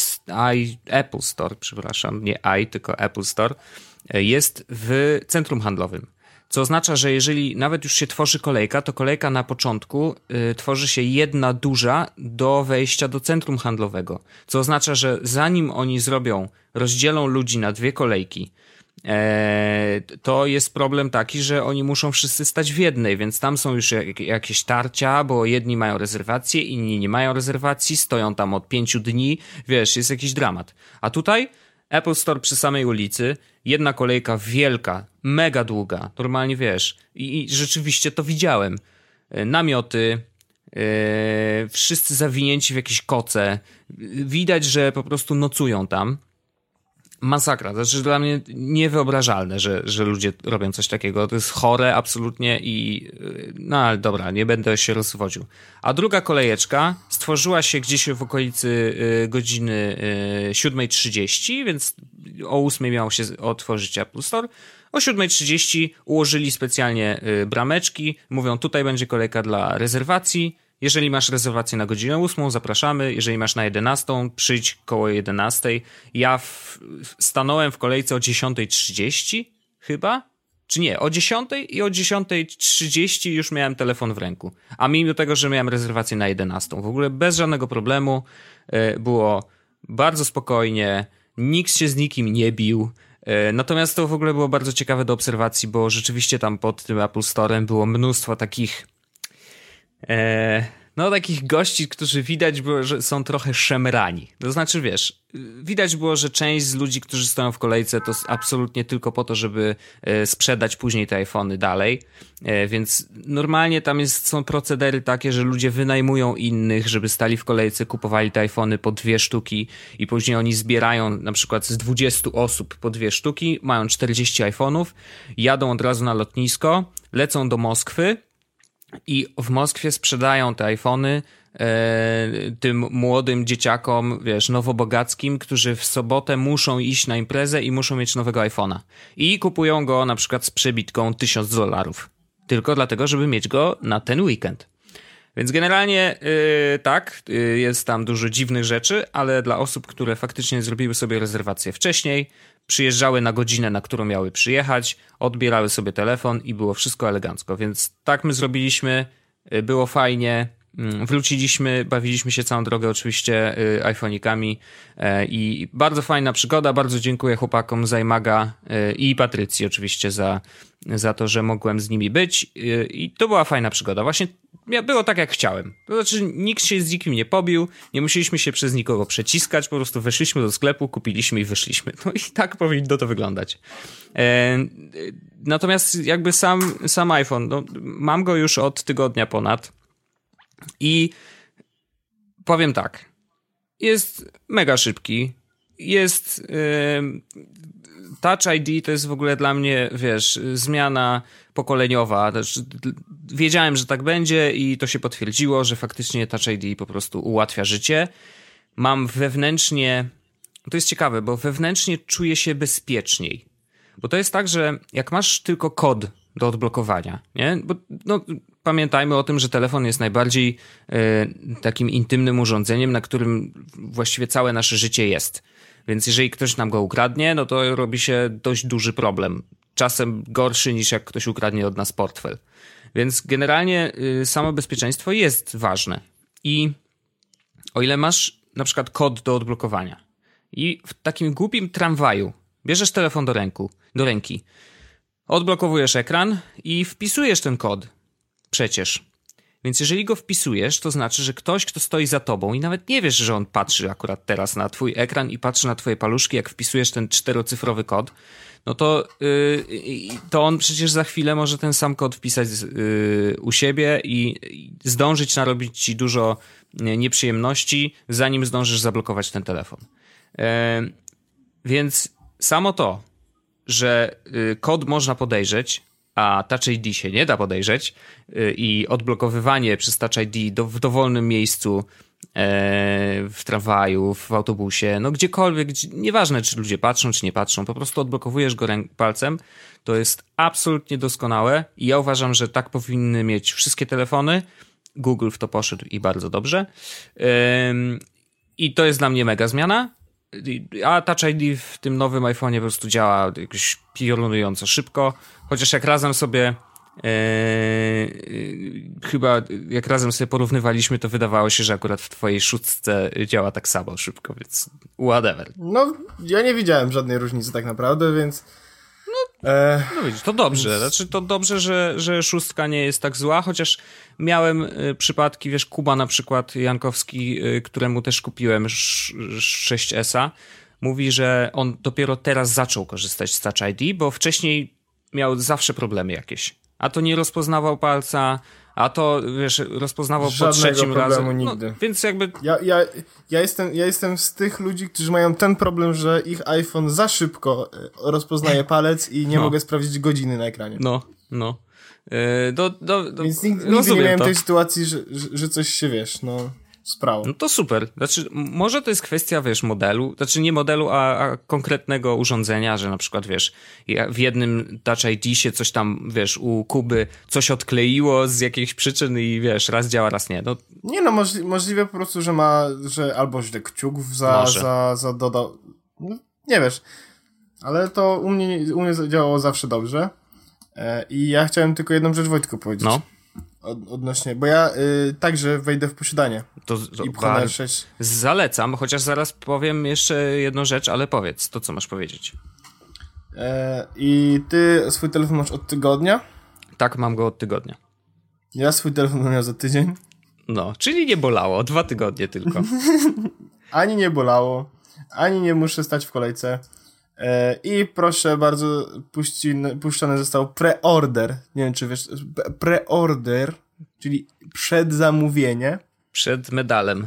I, Apple Store, przepraszam, nie i, tylko Apple Store, y, jest w centrum handlowym. Co oznacza, że jeżeli nawet już się tworzy kolejka, to kolejka na początku y, tworzy się jedna duża do wejścia do centrum handlowego. Co oznacza, że zanim oni zrobią, rozdzielą ludzi na dwie kolejki, e, to jest problem taki, że oni muszą wszyscy stać w jednej, więc tam są już jakieś tarcia, bo jedni mają rezerwacje, inni nie mają rezerwacji, stoją tam od pięciu dni, wiesz, jest jakiś dramat. A tutaj Apple Store przy samej ulicy, jedna kolejka wielka, mega długa, normalnie wiesz. I, i rzeczywiście to widziałem. E, namioty, yy, wszyscy zawinięci w jakieś koce. Widać, że po prostu nocują tam masakra. To znaczy dla mnie niewyobrażalne, że, że ludzie robią coś takiego. To jest chore absolutnie i no ale dobra, nie będę się rozwodził. A druga kolejeczka stworzyła się gdzieś w okolicy y, godziny 7.30, y, więc o 8.00 miało się otworzyć Apple Store. O 7.30 ułożyli specjalnie y, brameczki. Mówią, tutaj będzie kolejka dla rezerwacji jeżeli masz rezerwację na godzinę 8, zapraszamy. Jeżeli masz na 11, przyjdź koło 11. Ja w, stanąłem w kolejce o 10.30 chyba? Czy nie? O 10 i o 10.30 już miałem telefon w ręku. A mimo tego, że miałem rezerwację na 11. W ogóle bez żadnego problemu. E, było bardzo spokojnie. Nikt się z nikim nie bił. E, natomiast to w ogóle było bardzo ciekawe do obserwacji, bo rzeczywiście tam pod tym Apple Store'em było mnóstwo takich no takich gości, którzy widać było, że są trochę szemrani. To znaczy, wiesz, widać było, że część z ludzi, którzy stoją w kolejce, to absolutnie tylko po to, żeby e, sprzedać później te iPhony dalej. E, więc normalnie tam jest, są procedery takie, że ludzie wynajmują innych, żeby stali w kolejce, kupowali te iPhony po dwie sztuki i później oni zbierają na przykład z 20 osób po dwie sztuki, mają 40 iPhone'ów, jadą od razu na lotnisko, lecą do Moskwy, i w Moskwie sprzedają te iPhony e, tym młodym dzieciakom, wiesz, nowobogackim, którzy w sobotę muszą iść na imprezę i muszą mieć nowego iPhona. I kupują go na przykład z przebitką 1000 dolarów. Tylko dlatego, żeby mieć go na ten weekend. Więc generalnie yy, tak, yy, jest tam dużo dziwnych rzeczy, ale dla osób, które faktycznie zrobiły sobie rezerwację wcześniej, przyjeżdżały na godzinę, na którą miały przyjechać, odbierały sobie telefon i było wszystko elegancko. Więc tak my zrobiliśmy, y, było fajnie. Mm, wróciliśmy, bawiliśmy się całą drogę oczywiście y, iPhone'ikami y, i bardzo fajna przygoda. Bardzo dziękuję chłopakom z iMaga i Patrycji oczywiście za, za to, że mogłem z nimi być i to była fajna przygoda. Właśnie było tak, jak chciałem. To znaczy, nikt się z nikim nie pobił, nie musieliśmy się przez nikogo przeciskać, po prostu weszliśmy do sklepu, kupiliśmy i wyszliśmy. No i tak powinno to wyglądać. E, natomiast jakby sam, sam iPhone, no, mam go już od tygodnia ponad i powiem tak, jest mega szybki, jest e, Touch ID to jest w ogóle dla mnie, wiesz, zmiana pokoleniowa. Wiedziałem, że tak będzie i to się potwierdziło, że faktycznie Touch ID po prostu ułatwia życie. Mam wewnętrznie, to jest ciekawe, bo wewnętrznie czuję się bezpieczniej. Bo to jest tak, że jak masz tylko kod do odblokowania, nie? Bo no, pamiętajmy o tym, że telefon jest najbardziej y, takim intymnym urządzeniem, na którym właściwie całe nasze życie jest. Więc jeżeli ktoś nam go ukradnie, no to robi się dość duży problem. Czasem gorszy niż jak ktoś ukradnie od nas portfel. Więc generalnie y, samo bezpieczeństwo jest ważne. I o ile masz na przykład kod do odblokowania i w takim głupim tramwaju bierzesz telefon do, ręku, do ręki, odblokowujesz ekran i wpisujesz ten kod. Przecież. Więc jeżeli go wpisujesz, to znaczy, że ktoś, kto stoi za tobą i nawet nie wiesz, że on patrzy akurat teraz na twój ekran i patrzy na twoje paluszki, jak wpisujesz ten czterocyfrowy kod, no to, yy, to on przecież za chwilę może ten sam kod wpisać yy, u siebie i, zdążyć narobić ci dużo nieprzyjemności, zanim zdążysz zablokować ten telefon. Yy, więc samo to, że y, kod można podejrzeć, a Touch ID się nie da podejrzeć y, i odblokowywanie przez Touch ID do, w dowolnym miejscu e, w tramwaju, w autobusie, no gdziekolwiek, gdzie, nieważne czy ludzie patrzą, czy nie patrzą, po prostu odblokowujesz go palcem, to jest absolutnie doskonałe i ja uważam, że tak powinny mieć wszystkie telefony. Google w to poszedł i bardzo dobrze. I to jest dla mnie mega zmiana. A Touch ID w tym nowym iPhone'ie po prostu działa jakoś piorunująco szybko. Chociaż jak razem sobie e, chyba jak razem sobie porównywaliśmy, to wydawało się, że akurat w twojej szóstce działa tak samo szybko, więc whatever. No, ja nie widziałem żadnej różnicy tak naprawdę, więc no, e... no widzisz, to dobrze. Znaczy, to dobrze, że, że szóstka nie jest tak zła, chociaż miałem y, przypadki, wiesz, Kuba na przykład Jankowski, y, któremu też kupiłem 6S-a, mówi, że on dopiero teraz zaczął korzystać z Touch ID, bo wcześniej miał zawsze problemy jakieś. A to nie rozpoznawał palca, a to, wiesz, rozpoznawał Żadnego po trzecim razem. No, nigdy. No, więc jakby... Ja, ja, ja, jestem, ja jestem z tych ludzi, którzy mają ten problem, że ich iPhone za szybko e, rozpoznaje palec i nie no. mogę sprawdzić godziny na ekranie. No, no. Yy, do, do, do, Więc nigdy, nigdy nie miałem to. tej sytuacji, że, że, coś się, wiesz, no sprawa. No to super. Znaczy, może to jest kwestia, wiesz, modelu, znaczy nie modelu, a, a, konkretnego urządzenia, że na przykład, wiesz, w jednym Touch ID się coś tam, wiesz, u Kuby coś odkleiło z jakichś przyczyn i wiesz, raz działa, raz nie. No. Nie no, możli możliwe po prostu, że ma, że albo źle kciuk za, za, za dodał. No, nie wiesz. Ale to u mnie, u mnie działało zawsze dobrze. E, I ja chciałem tylko jedną rzecz Wojtku powiedzieć. No. Od, odnośnie, bo ja y, także wejdę w posiadanie. To, to i bar... 6. Zalecam, chociaż zaraz powiem jeszcze jedną rzecz, ale powiedz to, co masz powiedzieć. E, I ty swój telefon masz od tygodnia? Tak, mam go od tygodnia. Ja swój telefon miał za tydzień. No, czyli nie bolało, dwa tygodnie tylko. ani nie bolało, ani nie muszę stać w kolejce. E, I proszę bardzo, puści, puszczony został preorder. Nie wiem, czy wiesz, preorder, czyli przedzamówienie. Przed medalem.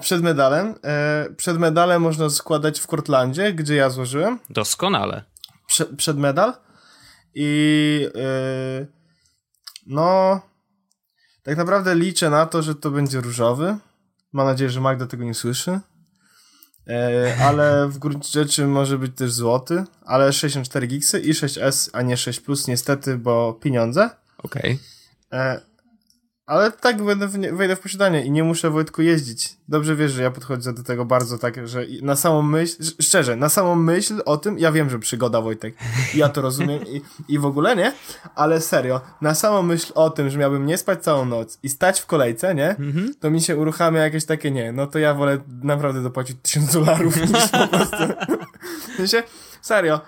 Przed medalem. E, przed medalem można składać w Kortlandzie, gdzie ja złożyłem. Doskonale. Prze, przed medal. I e, no, tak naprawdę liczę na to, że to będzie różowy. Mam nadzieję, że Magda tego nie słyszy. E, ale w gruncie rzeczy może być też złoty, ale 64 gigsy i 6S, a nie 6 plus niestety, bo pieniądze. Okej. Okay. Ale tak będę w, wejdę w posiadanie i nie muszę Wojtku jeździć. Dobrze wiesz, że ja podchodzę do tego bardzo tak, że na samą myśl, szczerze, na samą myśl o tym, ja wiem, że przygoda Wojtek, ja to rozumiem i, i w ogóle nie, ale serio, na samą myśl o tym, że miałbym nie spać całą noc i stać w kolejce, nie, mhm. to mi się uruchamia jakieś takie, nie, no to ja wolę naprawdę dopłacić tysiąc dolarów niż po prostu. w sensie, serio,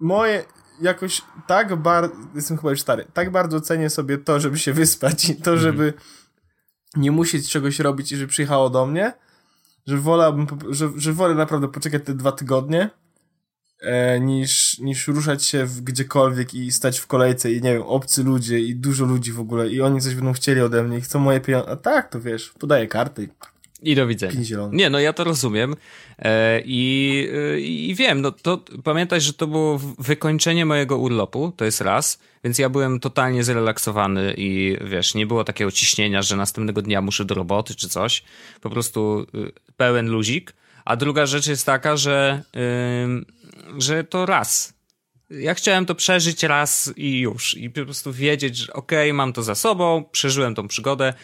moje, jakoś tak bardzo, jestem chyba już stary, tak bardzo cenię sobie to, żeby się wyspać i to, mhm. żeby nie musieć czegoś robić i że przyjechało do mnie, że wolałbym, że, że wolę naprawdę poczekać te dwa tygodnie, e, niż, niż ruszać się w gdziekolwiek i stać w kolejce i nie wiem, obcy ludzie i dużo ludzi w ogóle i oni coś będą chcieli ode mnie i chcą moje pieniądze. A tak, to wiesz, podaję karty i do widzenia. Nie, no ja to rozumiem e, i, e, i wiem, no to pamiętaj, że to było wykończenie mojego urlopu, to jest raz, więc ja byłem totalnie zrelaksowany i wiesz, nie było takiego ciśnienia, że następnego dnia muszę do roboty czy coś, po prostu y, pełen luzik. A druga rzecz jest taka, że, że to raz ja chciałem to przeżyć raz i już. I po prostu wiedzieć, że okej, okay, mam to za sobą, przeżyłem tą przygodę.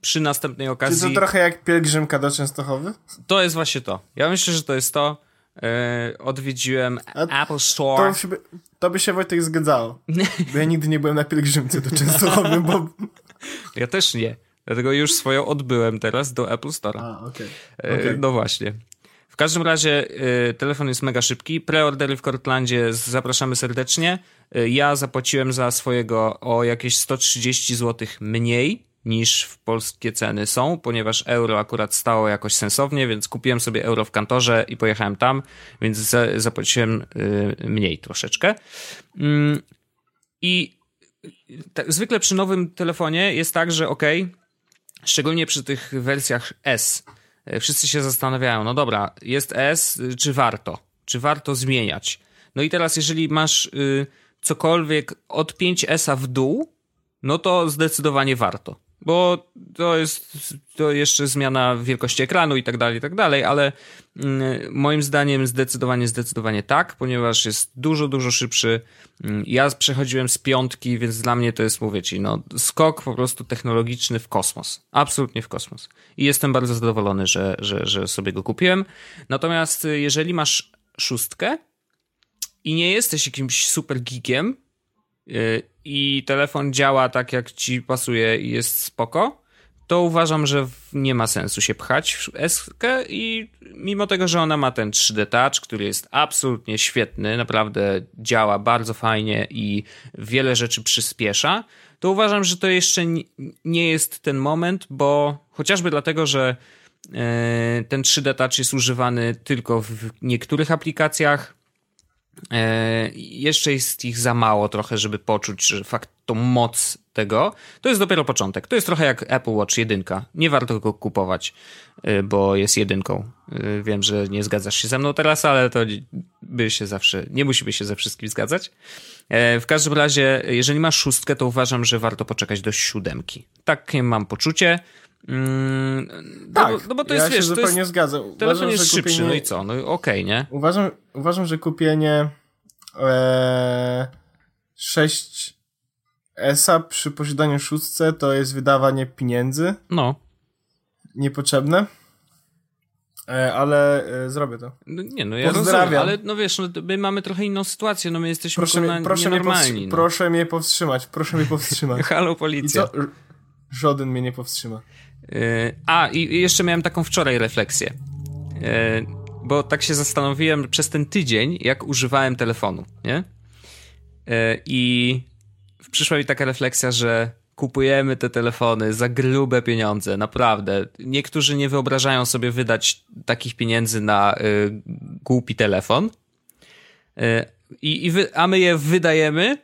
Przy następnej okazji... Czy to trochę jak pielgrzymka do Częstochowy? To jest właśnie to. Ja myślę, że to jest to. Yy, odwiedziłem A Apple Store. To, by, to by się Wojtek zgadzało. Bo ja nigdy nie byłem na pielgrzymce do Częstochowy, bo... Ja też nie. Dlatego już swoją odbyłem teraz do Apple Store. A. Okay. Okay. No właśnie każdym razie y, telefon jest mega szybki. Preordery w Cortlandzie zapraszamy serdecznie. Y, ja zapłaciłem za swojego o jakieś 130 zł mniej niż w polskie ceny są, ponieważ euro akurat stało jakoś sensownie, więc kupiłem sobie euro w kantorze i pojechałem tam, więc za, zapłaciłem y, mniej troszeczkę. Mm, I zwykle przy nowym telefonie jest tak, że ok, szczególnie przy tych wersjach S, wszyscy się zastanawiają, no dobra, jest S, czy warto? Czy warto zmieniać? No i teraz, jeżeli masz y, cokolwiek od 5S w dół, no to zdecydowanie warto bo to jest to jeszcze zmiana wielkości ekranu i tak dalej, i tak dalej, ale mm, moim zdaniem zdecydowanie, zdecydowanie tak, ponieważ jest dużo, dużo szybszy. Mm, ja przechodziłem z piątki, więc dla mnie to jest, mówię ci, no, skok po prostu technologiczny w kosmos. Absolutnie w kosmos. I jestem bardzo zadowolony, że, że, że sobie go kupiłem. Natomiast y, jeżeli masz szóstkę i nie jesteś jakimś super geekiem, i telefon działa tak, jak ci pasuje i jest spoko, to uważam, że nie ma sensu się pchać w S i mimo tego, że ona ma ten 3D Touch, który jest absolutnie świetny, naprawdę działa bardzo fajnie i wiele rzeczy przyspiesza, to uważam, że to jeszcze nie jest ten moment, bo chociażby dlatego, że e, ten 3D Touch jest używany tylko w niektórych aplikacjach, jeszcze jest ich za mało trochę, żeby poczuć, że fakt tą moc tego, to jest dopiero początek. To jest trochę jak Apple Watch 1. Nie warto go kupować, e, bo jest jedynką. E, wiem, że nie zgadzasz się ze mną teraz, ale to by się zawsze, nie musimy się ze wszystkim zgadzać. W każdym razie, jeżeli masz szóstkę, to uważam, że warto poczekać do siódemki. Takie mam poczucie. Mm, tak, no, no bo to ja jest, wiesz, się zupełnie jest, zgadzam. Uważam, telefon jest szybszy, kupienie, no i co? No okej, okay, nie? Uważam, uważam, że kupienie e, 6 ESA przy posiadaniu szóstce to jest wydawanie pieniędzy. No. Niepotrzebne. E, ale e, zrobię to. No, nie, no ja rozumiem, ale no wiesz, no, my mamy trochę inną sytuację, no my jesteśmy proszę, mnie, proszę, mnie no. proszę mnie powstrzymać, proszę mnie powstrzymać. Halo, policja. I co? Żaden mnie nie powstrzyma. E, a, i jeszcze miałem taką wczoraj refleksję. E, bo tak się zastanowiłem przez ten tydzień, jak używałem telefonu, nie? E, I przyszła mi taka refleksja, że kupujemy te telefony za grube pieniądze, naprawdę. Niektórzy nie wyobrażają sobie wydać takich pieniędzy na głupi telefon. Y, i, wy, a my je wydajemy,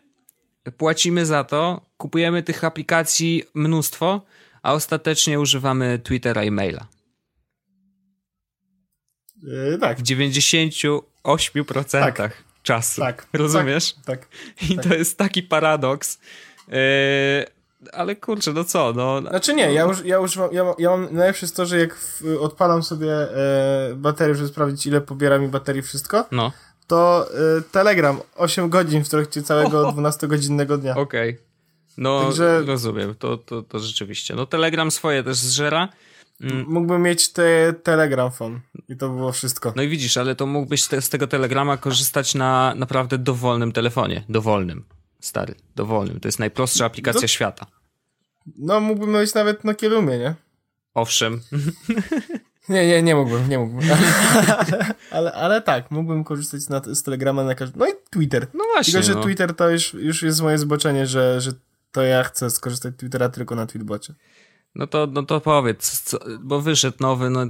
płacimy za to, kupujemy tych aplikacji mnóstwo, a ostatecznie używamy Twittera i maila. Yy, tak. W 98% tak. czasu. Tak. Rozumiesz? Tak. tak I tak. to jest taki paradoks. Yy, ale kurczę, no co? No, znaczy nie, ja, już, ja używam, ja, ja mam, najlepsze jest to, że jak w, odpalam sobie e, baterię, żeby sprawdzić ile pobiera mi baterii wszystko, no. to e, Telegram 8 godzin w trakcie całego 12-godzinnego dnia. Okej. Okay. No, Także... rozumiem, to, to, to rzeczywiście. No, Telegram swoje też zżera. Mm. Mógłbym mieć te Telegram phone i to było wszystko. No i widzisz, ale to mógłbyś te, z tego Telegrama korzystać na naprawdę dowolnym telefonie. Dowolnym. Stary, dowolnym. To jest najprostsza aplikacja to... świata. No, mógłbym mieć nawet na Kielumie, nie? Owszem. Nie, nie, nie mógłbym, nie mógłbym. ale, ale, ale, tak, mógłbym korzystać na, z Telegrama na każdym. No i Twitter. No właśnie. Tylko, że no. Twitter to już, już jest moje zboczenie, że, że to ja chcę skorzystać z Twittera tylko na Tweetbocie. No to, no to powiedz, co, bo wyszedł nowy, no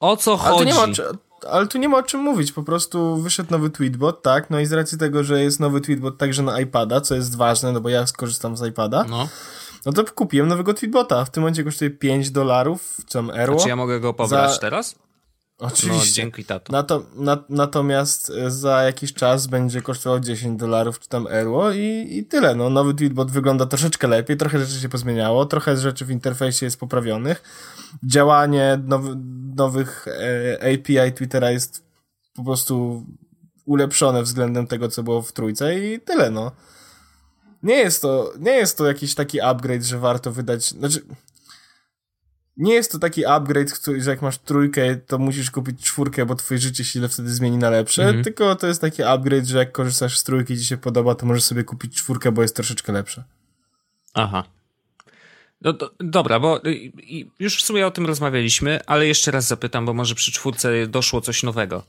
o co chodzi? Ale tu, ale tu nie ma o czym mówić, po prostu wyszedł nowy tweetbot, tak, no i z racji tego, że jest nowy tweetbot także na iPada, co jest ważne, no bo ja skorzystam z iPada, no, no to kupiłem nowego tweetbota, w tym momencie kosztuje 5 dolarów, czy tam euro. A czy ja mogę go pobrać za... teraz? Oczywiście. No, dzięki tato. Nato, na, natomiast e, za jakiś czas będzie kosztował 10 dolarów czy tam euro i, i tyle. No, nowy tweetbot wygląda troszeczkę lepiej, trochę rzeczy się pozmieniało, trochę rzeczy w interfejsie jest poprawionych. Działanie nowy, nowych e, API Twittera jest po prostu ulepszone względem tego, co było w trójce i tyle, no. Nie jest to, nie jest to jakiś taki upgrade, że warto wydać, znaczy, nie jest to taki upgrade, który, że jak masz trójkę, to musisz kupić czwórkę, bo twoje życie się wtedy zmieni na lepsze, mhm. tylko to jest taki upgrade, że jak korzystasz z trójki i ci się podoba, to możesz sobie kupić czwórkę, bo jest troszeczkę lepsza. Aha. No, do, dobra, bo już w sumie o tym rozmawialiśmy, ale jeszcze raz zapytam, bo może przy czwórce doszło coś nowego.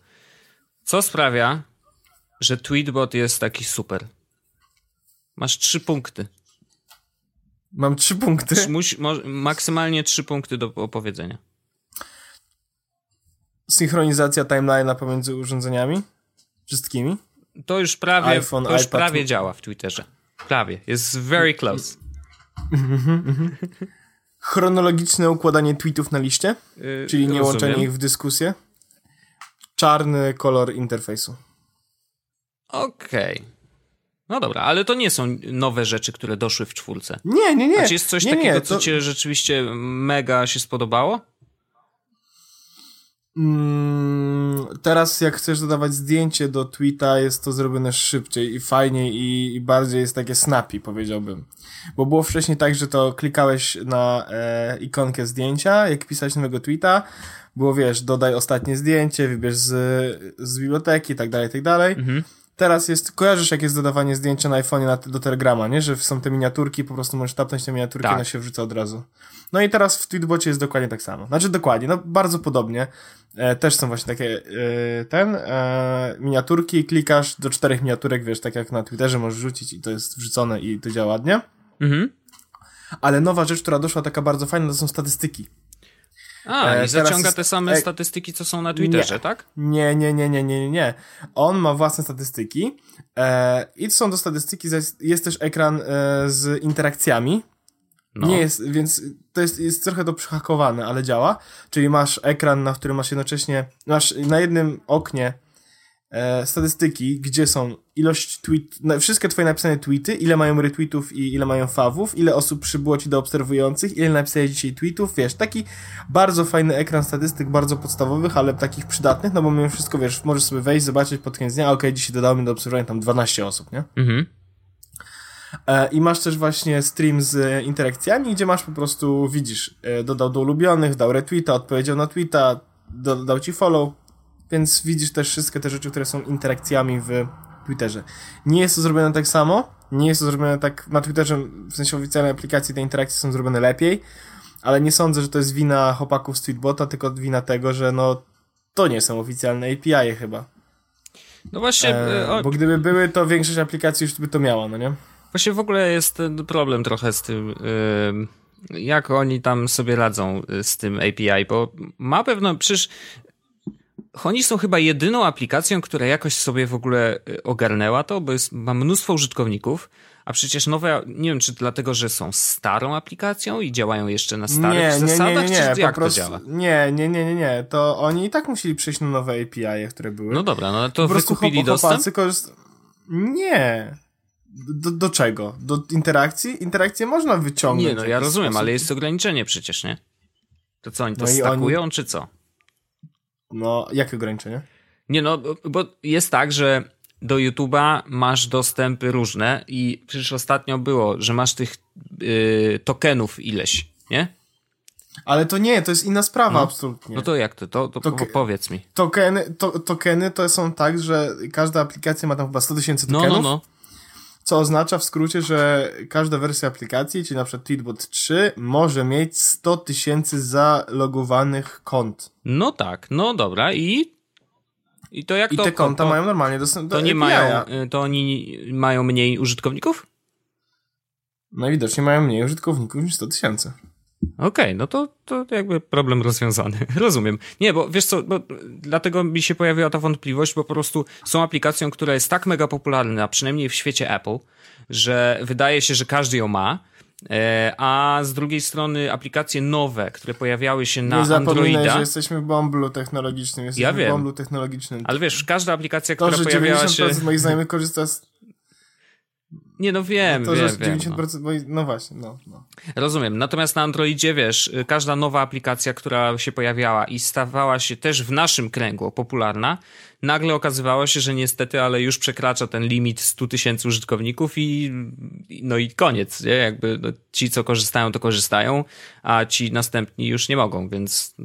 Co sprawia, że Tweetbot jest taki super? Masz trzy punkty. Mam trzy punkty. Musi, maksymalnie trzy punkty do opowiedzenia. Synchronizacja timeline'a pomiędzy urządzeniami? Wszystkimi? To już prawie, iPhone, to już iPad. prawie działa w Twitterze. Prawie. Jest very close. Chronologiczne układanie tweetów na liście, yy, czyli nie łączenie ich w dyskusję. Czarny kolor interfejsu. Okej. Okay. No dobra, ale to nie są nowe rzeczy, które doszły w czwórce. Nie, nie, nie. A czy jest coś nie, takiego, nie, to... co ci rzeczywiście mega się spodobało? Mm, teraz jak chcesz dodawać zdjęcie do tweeta, jest to zrobione szybciej i fajniej i, i bardziej jest takie snappy, powiedziałbym. Bo było wcześniej tak, że to klikałeś na e, ikonkę zdjęcia, jak pisałeś nowego tweeta, było wiesz, dodaj ostatnie zdjęcie, wybierz z, z biblioteki i tak dalej, tak dalej. Mhm teraz jest, kojarzysz jak jest dodawanie zdjęcia na iPhone na, do Telegrama, nie? Że są te miniaturki, po prostu możesz tapnąć te miniaturki tak. ona się wrzuca od razu. No i teraz w Tweetbocie jest dokładnie tak samo. Znaczy dokładnie, no bardzo podobnie. E, też są właśnie takie e, ten, e, miniaturki, klikasz do czterech miniaturek, wiesz, tak jak na Twitterze możesz rzucić i to jest wrzucone i to działa ładnie. Mhm. Ale nowa rzecz, która doszła taka bardzo fajna, to są statystyki. A, e, i zaciąga te same statystyki, co są na Twitterze, nie, tak? Nie, nie, nie, nie, nie, nie. On ma własne statystyki e, i są do statystyki, jest też ekran e, z interakcjami. No. Nie jest, więc to jest, jest trochę to przyhakowane, ale działa. Czyli masz ekran, na którym masz jednocześnie, masz na jednym oknie e, statystyki, gdzie są ilość tweet, wszystkie twoje napisane tweety, ile mają retweetów i ile mają fawów, ile osób przybyło ci do obserwujących, ile napisałeś dzisiaj tweetów, wiesz, taki bardzo fajny ekran statystyk, bardzo podstawowych, ale takich przydatnych, no bo mimo wszystko, wiesz, możesz sobie wejść, zobaczyć pod koniec dnia, okej, okay, dzisiaj dodałem do obserwowania tam 12 osób, nie? Mhm. E, I masz też właśnie stream z interakcjami, gdzie masz po prostu, widzisz, e, dodał do ulubionych, dał retweeta, odpowiedział na tweeta, dodał ci follow, więc widzisz też wszystkie te rzeczy, które są interakcjami w Twitterze. Nie jest to zrobione tak samo, nie jest to zrobione tak na Twitterze, w sensie oficjalnej aplikacji te interakcje są zrobione lepiej, ale nie sądzę, że to jest wina chłopaków z Tweetbota, tylko wina tego, że no to nie są oficjalne API chyba. No właśnie. E, o... Bo gdyby były, to większość aplikacji już by to miała, no nie? Właśnie w ogóle jest problem trochę z tym, yy, jak oni tam sobie radzą z tym API, bo ma pewno, przecież oni są chyba jedyną aplikacją, która jakoś sobie w ogóle y, ogarnęła to, bo jest, ma mnóstwo użytkowników, a przecież nowe, nie wiem, czy dlatego, że są starą aplikacją i działają jeszcze na starych nie, zasadach, nie, nie, nie, czy jak prostu, to działa? Nie, nie, nie, nie, nie, to oni i tak musieli przejść na nowe API, które były. No dobra, no to po wykupili dostęp? Korzyst... Nie. Do, do czego? Do interakcji? Interakcję można wyciągnąć. Nie, no ja rozumiem, sposób. ale jest ograniczenie przecież, nie? To co, oni to no stakują, oni... czy co? No, jakie ograniczenie? Nie no, bo jest tak, że do YouTube'a masz dostępy różne i przecież ostatnio było, że masz tych yy, tokenów ileś, nie? Ale to nie, to jest inna sprawa no, absolutnie. No to jak to? To, to powiedz mi. Tokeny, to, tokeny to są tak, że każda aplikacja ma tam chyba 100 tysięcy tokenów. No, no, no. Co oznacza w skrócie, że każda wersja aplikacji, czyli na przykład Tweetbot 3, może mieć 100 tysięcy zalogowanych kont. No tak, no dobra i i to jak I to, te konta to, mają normalnie dostęp do to nie mają, y, To oni mają mniej użytkowników? Najwidoczniej mają mniej użytkowników niż 100 tysięcy. Okej, okay, no to, to jakby problem rozwiązany. Rozumiem. Nie, bo wiesz co, bo dlatego mi się pojawiła ta wątpliwość, bo po prostu są aplikacją, która jest tak mega popularna, przynajmniej w świecie Apple, że wydaje się, że każdy ją ma, e, a z drugiej strony aplikacje nowe, które pojawiały się na Nie Androida. że jesteśmy w bąblu technologicznym. Jesteśmy ja wiem. w bąblu technologicznym. Ale wiesz, każda aplikacja, to, która pojawiała się... Moich znajomych korzysta z Nie, no wiem, to, wiem, że wiem. 90%, no. no właśnie, no, no. Rozumiem. Natomiast na Androidzie, wiesz, każda nowa aplikacja, która się pojawiała i stawała się też w naszym kręgu popularna, nagle okazywało się, że niestety, ale już przekracza ten limit 100 tysięcy użytkowników i no i koniec, nie? Jakby no, ci, co korzystają, to korzystają, a ci następni już nie mogą, więc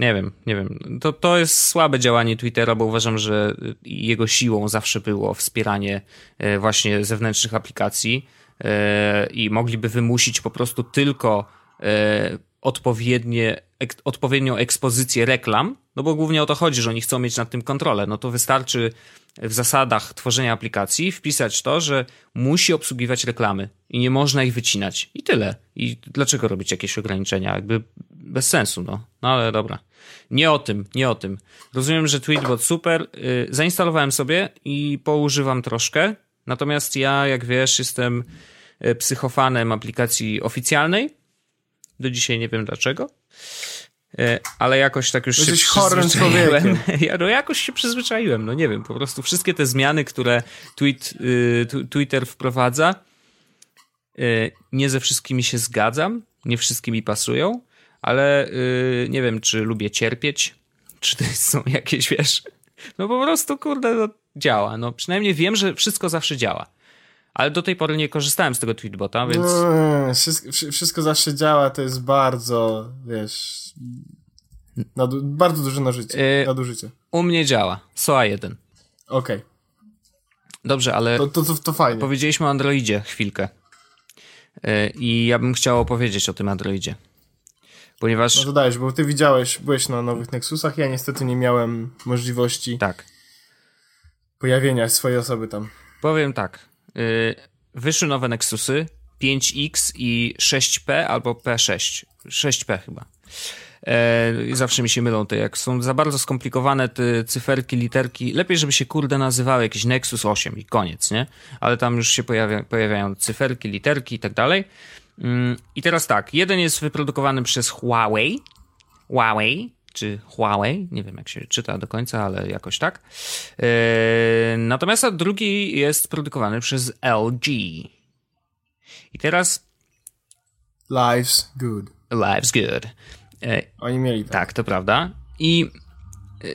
nie wiem, nie wiem. To, to jest słabe działanie Twittera, bo uważam, że jego siłą zawsze było wspieranie e, właśnie zewnętrznych aplikacji e, i mogliby wymusić po prostu tylko e, odpowiednie, odpowiednią ekspozycję reklam, no bo głównie o to chodzi, że oni chcą mieć nad tym kontrolę. No to wystarczy w zasadach tworzenia aplikacji wpisać to, że musi obsługiwać reklamy i nie można ich wycinać. I tyle. I dlaczego robić jakieś ograniczenia? Jakby bez sensu, no. No ale dobra. Nie o tym, nie o tym. Rozumiem, że Tweetbot super. Yy, zainstalowałem sobie i poużywam troszkę. Natomiast ja, jak wiesz, jestem y, psychofanem aplikacji oficjalnej. Do dzisiaj nie wiem dlaczego. Y, ale jakoś tak już Jesteś się przyzwyczaiłem. Ja, no jakoś się przyzwyczaiłem, no nie wiem, po prostu wszystkie te zmiany, które tweet, Twitter wprowadza, nie ze wszystkimi się zgadzam, nie wszystkimi pasują, ale yy, nie wiem, czy lubię cierpieć, czy to są jakieś, wiesz, no po prostu, kurde, no, działa. No przynajmniej wiem, że wszystko zawsze działa. Ale do tej pory nie korzystałem z tego tweetbota, więc... No, wszystko, wszystko zawsze działa, to jest bardzo, wiesz... Nadu, bardzo duże nażycie, yy, nadużycie. U mnie działa. SOA 1. Okej. Okay. Dobrze, ale... To, to, to, to fajnie. Powiedzieliśmy o Androidzie chwilkę. Yy, I ja bym chciał opowiedzieć o tym Androidzie. Ponieważ... No to dajesz, bo ty widziałeś, byłeś na nowych Nexusach, ja niestety nie miałem możliwości... Tak. Pojawienia swojej osoby tam. Powiem tak. Yy, wyszły nowe Nexusy 5X i 6P albo P6. 6P chyba. E, zawsze mi się mylą te, jak są za bardzo skomplikowane te cyferki, literki. Lepiej, żeby się kurde nazywały jakiś Nexus 8 i koniec, nie? Ale tam już się pojawia, pojawiają cyferki, literki i tak dalej. Mm, I teraz tak, jeden jest wyprodukowany przez Huawei. Huawei, czy Huawei, nie wiem jak się czyta do końca, ale jakoś tak. E, natomiast drugi jest produkowany przez LG. I teraz. Life's good. Life's good. E, Oni mieli tak. Tak, to prawda. I e,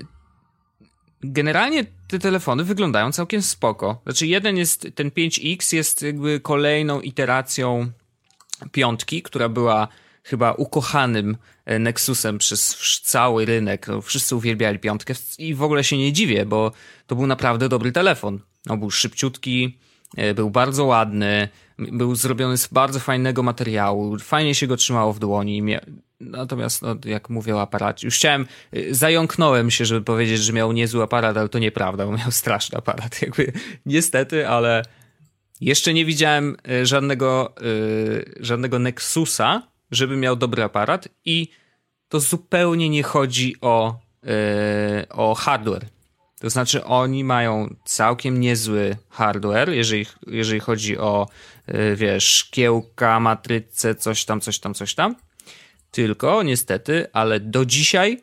generalnie te telefony wyglądają całkiem spoko. Znaczy jeden jest, ten 5X jest jakby kolejną iteracją piątki, która była chyba ukochanym e, Nexusem przez cały rynek. No, wszyscy uwielbiali piątkę i w ogóle się nie dziwię, bo to był naprawdę dobry telefon. No, był szybciutki, był bardzo ładny, był zrobiony z bardzo fajnego materiału, fajnie się go trzymało w dłoni. Natomiast, no, jak mówię o aparacie, już chciałem, y, zająknąłem się, żeby powiedzieć, że miał niezły aparat, ale to nieprawda, bo miał straszny aparat. Jakby, niestety, ale jeszcze nie widziałem y, żadnego, yy, żadnego Nexusa, żeby miał dobry aparat i to zupełnie nie chodzi o, yy, o hardware. To znaczy, oni mają całkiem niezły hardware, jeżeli, jeżeli chodzi o, wiesz, szkiełka, matrycę, coś tam, coś tam, coś tam tylko niestety, ale do dzisiaj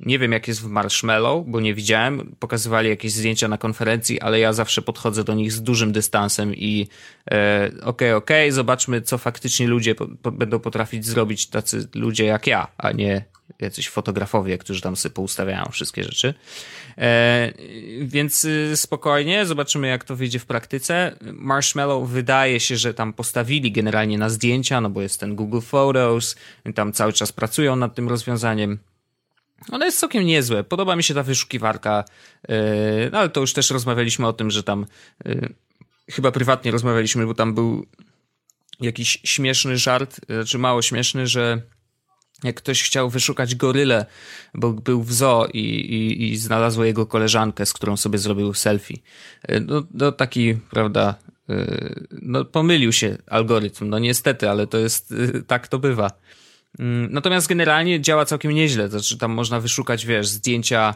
nie wiem, jak jest w Marshmallow, bo nie widziałem. Pokazywali jakieś zdjęcia na konferencji, ale ja zawsze podchodzę do nich z dużym dystansem i e, okej, okay, okej, okay, zobaczmy, co faktycznie ludzie po, po, będą potrafić zrobić, tacy ludzie jak ja, a nie jacyś fotografowie, którzy tam sobie poustawiają wszystkie rzeczy. E, więc y, spokojnie, zobaczymy jak to wyjdzie w praktyce. Marshmallow wydaje się, że tam postawili generalnie na zdjęcia, no bo jest ten Google Photos, tam cały czas pracują nad tym rozwiązaniem. Ono jest całkiem niezłe. Podoba mi się ta wyszukiwarka, e, no ale to już też rozmawialiśmy o tym, że tam e, chyba prywatnie rozmawialiśmy, bo tam był jakiś śmieszny żart, znaczy mało śmieszny, że jak ktoś chciał wyszukać gorylę, bo był w zoo i, i, i znalazło jego koleżankę, z którą sobie zrobił selfie. E, no, no taki, prawda, e, no pomylił się algorytm, no niestety, ale to jest, e, tak to bywa. Mm, natomiast generalnie działa całkiem nieźle, znaczy tam można wyszukać, wiesz, zdjęcia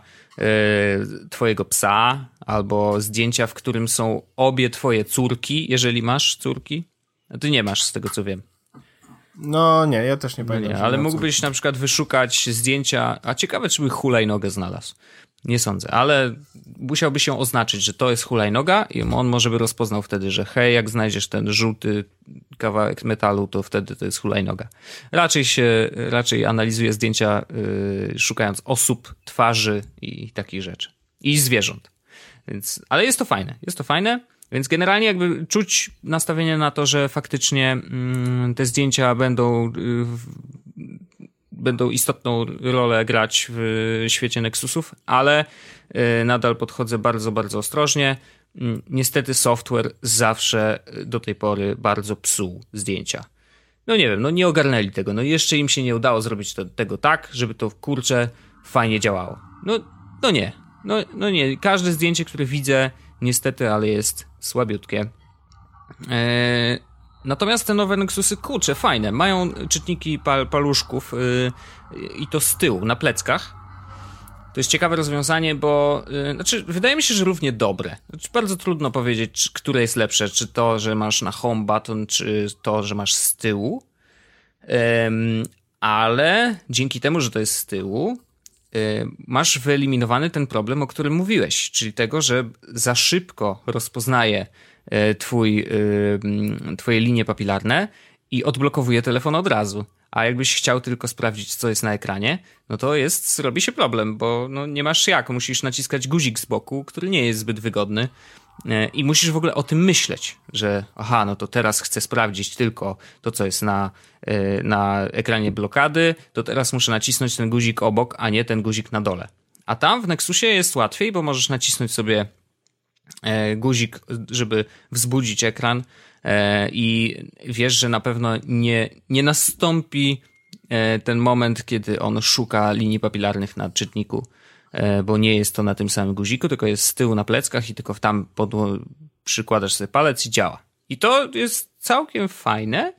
twojego psa, albo zdjęcia, w którym są obie twoje córki, jeżeli masz córki. A ty nie masz, z tego co wiem. No nie, ja też nie No pamiętam. nie, ale mógłbyś na przykład wyszukać zdjęcia, a ciekawe, czy by hulajnogę znalazł. Nie sądzę, ale musiałby się oznaczyć, że to jest hulajnoga i on może by rozpoznał wtedy, że hej, jak znajdziesz ten żółty kawałek metalu, to wtedy to jest hulajnoga. Raczej się, raczej analizuje zdjęcia yy, szukając osób, twarzy i takich rzeczy. I zwierząt. Więc, ale jest to fajne, jest to fajne. Więc generalnie jakby czuć nastawienie na to, że faktycznie mm, te zdjęcia będą, y, w, będą istotną rolę grać w świecie Nexusów, ale y, nadal podchodzę bardzo, bardzo ostrożnie. Mm, Niestety software zawsze do tej pory bardzo psuł zdjęcia. No nie wiem, no nie ogarnęli tego. No jeszcze im się nie udało zrobić to, tego tak, żeby to kurczę fajnie działało. No, no nie. No, no nie. Każde zdjęcie, które widzę, niestety, ale jest słabiutkie. Eee, natomiast te nowe Nexusy, kurczę, fajne. Mają czytniki pal paluszków yy, i to z tyłu, na pleckach. To jest ciekawe rozwiązanie, bo yy, znaczy, wydaje mi się, że równie dobre. Znaczy, bardzo trudno powiedzieć, czy, które jest lepsze, czy to, że masz na home button, czy to, że masz z tyłu. Ym, ale dzięki temu, że to jest z tyłu, y, masz wyeliminowany ten problem, o którym mówiłeś, czyli tego, że za szybko rozpoznaje twój, y, mm, twoje linie papilarne i odblokowuje telefon od razu. A jakbyś chciał tylko sprawdzić, co jest na ekranie, no to jest, robi się problem, bo no nie masz jak, musisz naciskać guzik z boku, który nie jest zbyt wygodny. E, I musisz w ogóle o tym myśleć, że aha, no to teraz chcę sprawdzić tylko to, co jest na, e, na ekranie blokady, to teraz muszę nacisnąć ten guzik obok, a nie ten guzik na dole. A tam w Nexusie jest łatwiej, bo możesz nacisnąć sobie e, guzik, żeby wzbudzić ekran i wiesz, że na pewno nie, nie nastąpi ten moment, kiedy on szuka linii papilarnych na czytniku bo nie jest to na tym samym guziku, tylko jest z tyłu na pleckach i tylko tam pod, przykładasz sobie palec i działa. I to jest całkiem fajne.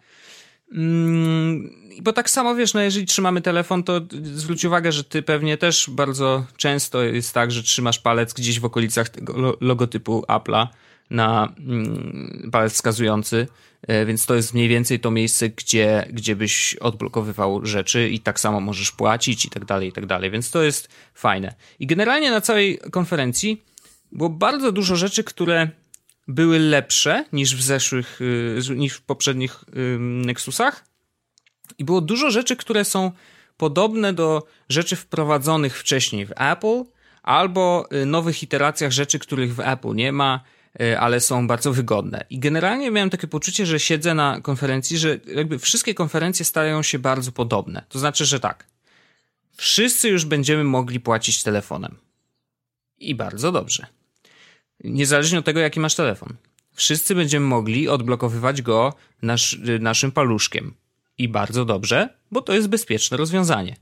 Mm, bo tak samo wiesz, no jeżeli trzymamy telefon, to zwróć uwagę, że ty pewnie też bardzo często jest tak, że trzymasz palec gdzieś w okolicach tego logotypu Apple'a na mm, palec wskazujący, więc to jest mniej więcej to miejsce, gdzie, gdzie byś odblokowywał rzeczy i tak samo możesz płacić i tak dalej, i tak dalej, więc to jest fajne. I generalnie na całej konferencji było bardzo dużo rzeczy, które były lepsze niż w zeszłych, niż w poprzednich Nexusach i było dużo rzeczy, które są podobne do rzeczy wprowadzonych wcześniej w Apple albo nowych iteracjach rzeczy, których w Apple nie ma, ale są bardzo wygodne. I generalnie miałem takie poczucie, że siedzę na konferencji, że jakby wszystkie konferencje stają się bardzo podobne. To znaczy, że tak. Wszyscy już będziemy mogli płacić telefonem. I bardzo dobrze. Niezależnie od tego, jaki masz telefon. Wszyscy będziemy mogli odblokowywać go nasz, naszym paluszkiem. I bardzo dobrze, bo to jest bezpieczne rozwiązanie.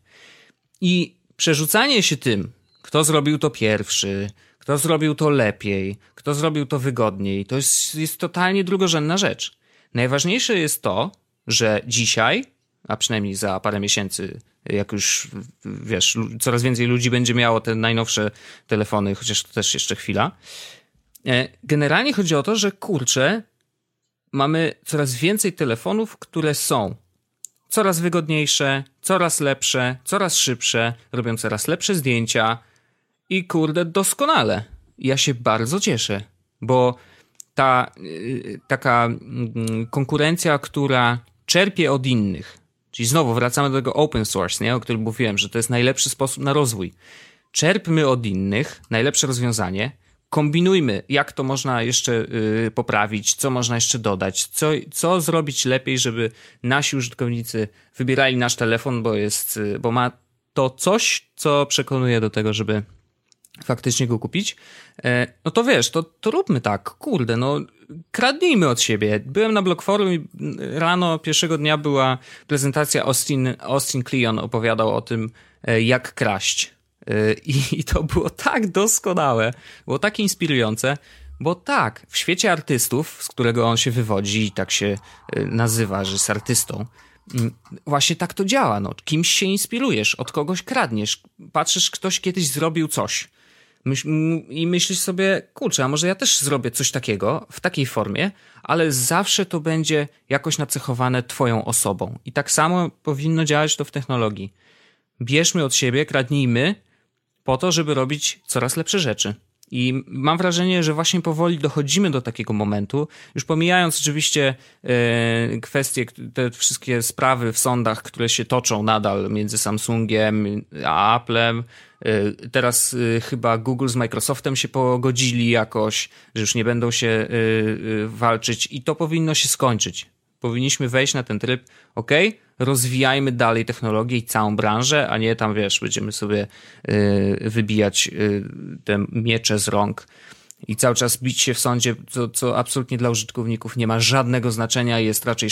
I przerzucanie się tym, kto zrobił to pierwszy, kto zrobił to lepiej, kto zrobił to wygodniej, to jest, jest totalnie drugorzędna rzecz. Najważniejsze jest to, że dzisiaj, a przynajmniej za parę miesięcy, jak już wiesz, coraz więcej ludzi będzie miało te najnowsze telefony, chociaż to też jeszcze chwila. Generalnie chodzi o to, że kurczę, mamy coraz więcej telefonów, które są coraz wygodniejsze, coraz lepsze, coraz szybsze, robią coraz lepsze zdjęcia i kurde, doskonale. Ja się bardzo cieszę, bo ta yy, taka yy, konkurencja, która czerpie od innych, czyli znowu wracamy do tego open source, nie? o którym mówiłem, że to jest najlepszy sposób na rozwój. Czerpmy od innych najlepsze rozwiązanie, kombinujmy, jak to można jeszcze yy, poprawić, co można jeszcze dodać, co, co zrobić lepiej, żeby nasi użytkownicy wybierali nasz telefon, bo jest, yy, bo ma to coś, co przekonuje do tego, żeby faktycznie go kupić, no to wiesz, to, to róbmy tak, kurde, no kradnijmy od siebie. Byłem na Blog Forum i rano pierwszego dnia była prezentacja Austin, Austin Kleon opowiadał o tym, jak kraść. I, I to było tak doskonałe, było tak inspirujące, bo tak, w świecie artystów, z którego on się wywodzi i tak się nazywa, że jest artystą, właśnie tak to działa. No. Kimś się inspirujesz, od kogoś kradniesz, patrzysz, ktoś kiedyś zrobił coś. I myślisz sobie, kurczę, a może ja też zrobię coś takiego w takiej formie, ale zawsze to będzie jakoś nacechowane Twoją osobą. I tak samo powinno działać to w technologii. Bierzmy od siebie, kradnijmy po to, żeby robić coraz lepsze rzeczy. I mam wrażenie, że właśnie powoli dochodzimy do takiego momentu, już pomijając oczywiście e, kwestie, te wszystkie sprawy w sądach, które się toczą nadal między Samsungiem a Applem. E, teraz e, chyba Google z Microsoftem się pogodzili jakoś, że już nie będą się walczyć i to powinno się skończyć. Powinniśmy wejść na ten tryb, ok, rozwijajmy dalej technologię i całą branżę, a nie tam, wiesz, będziemy sobie y, wybijać y, te miecze z rąk i cały czas bić się w sądzie, co, co absolutnie dla użytkowników nie ma żadnego znaczenia jest raczej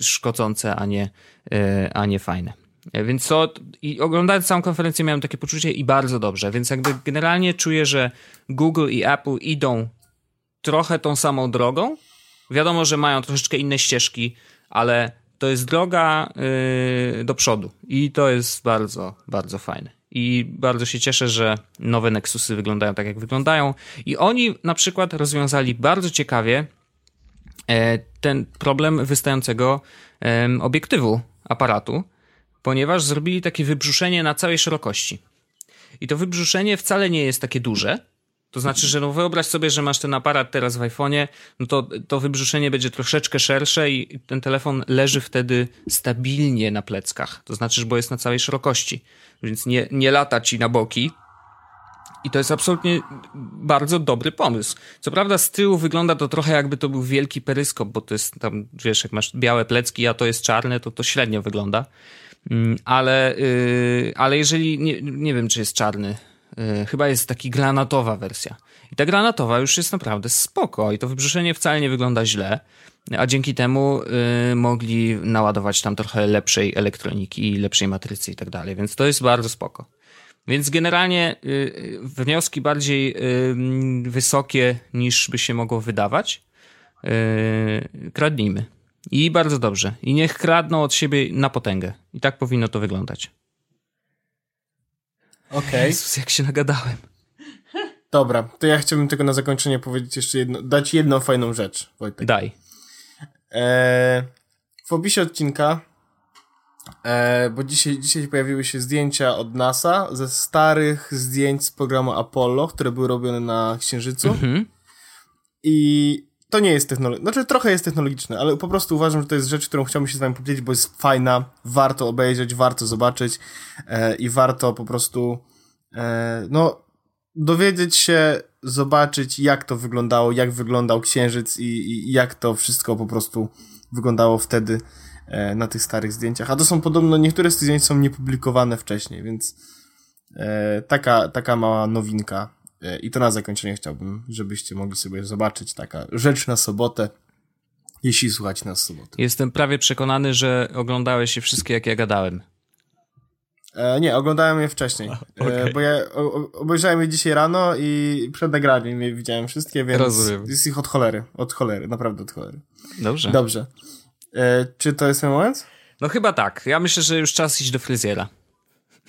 szkodzące, a nie, y, a nie fajne. E, więc co, i oglądając całą konferencję miałem takie poczucie i bardzo dobrze, więc jakby generalnie czuję, że Google i Apple idą trochę tą samą drogą. Wiadomo, że mają troszeczkę inne ścieżki, ale to jest droga yy, do przodu i to jest bardzo, bardzo fajne. I bardzo się cieszę, że nowe Nexusy wyglądają tak, jak wyglądają. I oni na przykład rozwiązali bardzo ciekawie e, ten problem wystającego obiektywu aparatu, ponieważ zrobili takie wybrzuszenie na całej szerokości. I to wybrzuszenie wcale nie jest takie duże, to znaczy, że no wyobraź sobie, że masz ten aparat teraz w iPhone'ie, no to to wybrzuszenie będzie troszeczkę szersze i ten telefon leży wtedy stabilnie na pleckach. To znaczy, bo jest na całej szerokości, więc nie, nie lata ci na boki. I to jest absolutnie bardzo dobry pomysł. Co prawda z tyłu wygląda to trochę jakby to był wielki peryskop, bo to jest tam, wiesz, jak masz białe plecki, a to jest czarne, to to średnio wygląda. Mm, ale, yy, ale jeżeli, nie, nie wiem, czy jest czarny, chyba jest taki granatowa wersja. I ta granatowa już jest naprawdę spoko i to wybrzuszenie wcale nie wygląda źle, a dzięki temu y, mogli naładować tam trochę lepszej elektroniki, lepszej matrycy i tak dalej, więc to jest bardzo spoko. Więc generalnie y, wnioski bardziej y, wysokie niż by się mogło wydawać. Y, kradnijmy. I bardzo dobrze. I niech kradną od siebie na potęgę. I tak powinno to wyglądać. Okej. Okay. Jezus, jak się nagadałem. Dobra, to ja chciałbym tylko na zakończenie powiedzieć jeszcze jedno, dać jedną fajną rzecz, Wojtek. Daj. E, w opisie odcinka, e, bo dzisiaj, dzisiaj pojawiły się zdjęcia od NASA ze starych zdjęć z programu Apollo, które były robione na Księżycu. Mhm. I to nie jest technologiczne, znaczy trochę jest technologiczne, ale po prostu uważam, że to jest rzecz, którą chciałbym się z wami podzielić, bo jest fajna, warto obejrzeć, warto zobaczyć e, i warto po prostu e, no dowiedzieć się, zobaczyć jak to wyglądało, jak wyglądał Księżyc i, i jak to wszystko po prostu wyglądało wtedy e, na tych starych zdjęciach. A to są podobno, niektóre z tych zdjęć są niepublikowane wcześniej, więc e, taka, taka mała nowinka I to na zakończenie chciałbym, żebyście mogli sobie zobaczyć taka rzecz na sobotę, jeśli słuchacie nas w sobotę. Jestem prawie przekonany, że oglądałeś je wszystkie, jak ja gadałem. E, nie, oglądałem je wcześniej, okay. e, bo ja o, obejrzałem je dzisiaj rano i przed nagraniem je widziałem wszystkie, więc Rozumiem. jest ich od cholery, od cholery, naprawdę od cholery. Dobrze. Dobrze. E, czy to jest ten moment? No chyba tak. Ja myślę, że już czas iść do fryzjera.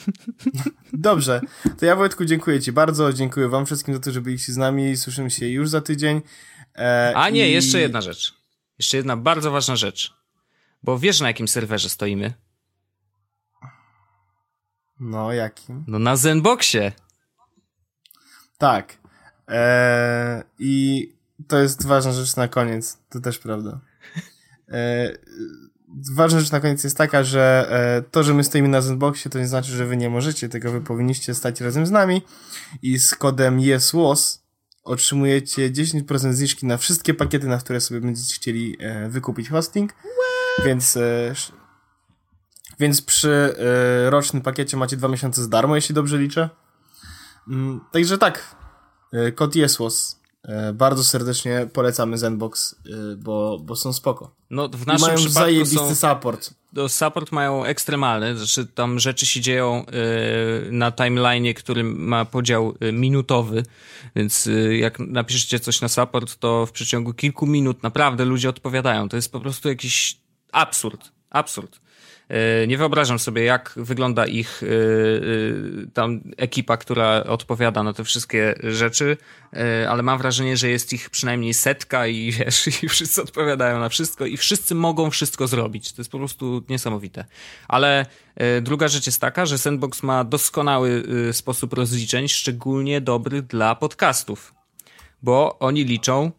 Dobrze, to ja Wojtku dziękuję Ci bardzo, dziękuję Wam wszystkim za to, że byliście z nami, słyszymy się już za tydzień. E, A nie, i... jeszcze jedna rzecz. Jeszcze jedna bardzo ważna rzecz. Bo wiesz na jakim serwerze stoimy? No, jakim? No na Zenboxie. Tak. E, I to jest ważna rzecz na koniec, to też prawda. E, ważna rzecz na koniec jest taka, że e, to, że my stoimy na Zenboxie, to nie znaczy, że wy nie możecie, tylko wy powinniście stać razem z nami i z kodem YesWOS otrzymujecie 10% zniżki na wszystkie pakiety, na które sobie będziecie chcieli e, wykupić hosting. What? Więc e, więc przy rocznym pakiecie macie dwa miesiące za darmo, jeśli dobrze liczę. Mm, także tak, kod YesWOS bardzo serdecznie polecamy Zenbox, e, bo, bo są spoko. No, w naszym I mają przypadku zajebisty są, support. Do support mają ekstremalny, znaczy tam rzeczy się dzieją y, na timeline, który ma podział minutowy, więc jak napiszecie coś na support, to w przeciągu kilku minut naprawdę ludzie odpowiadają. To jest po prostu jakiś absurd. Absurd. E, nie wyobrażam sobie, jak wygląda ich e, e, tam ekipa, która odpowiada na te wszystkie rzeczy, ale mam wrażenie, że jest ich przynajmniej setka i wiesz, i wszyscy odpowiadają na wszystko i wszyscy mogą wszystko zrobić. To jest po prostu niesamowite. Ale druga rzecz jest taka, że Sandbox ma doskonały sposób rozliczeń, szczególnie dobry dla podcastów, bo oni liczą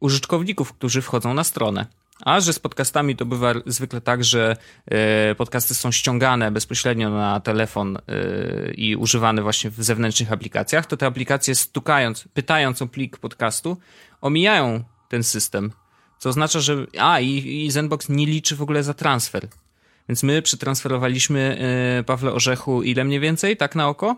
użytkowników, którzy wchodzą na stronę. A że z podcastami to bywa zwykle tak, że e, podcasty są ściągane bezpośrednio na telefon e, i używane właśnie w zewnętrznych aplikacjach, to te aplikacje stukając, pytając o plik podcastu, omijają ten system. Co oznacza, że. A, i, i Zenbox nie liczy w ogóle za transfer. Więc my przetransferowaliśmy yy, Pawle Orzechu ile mniej więcej, tak na oko?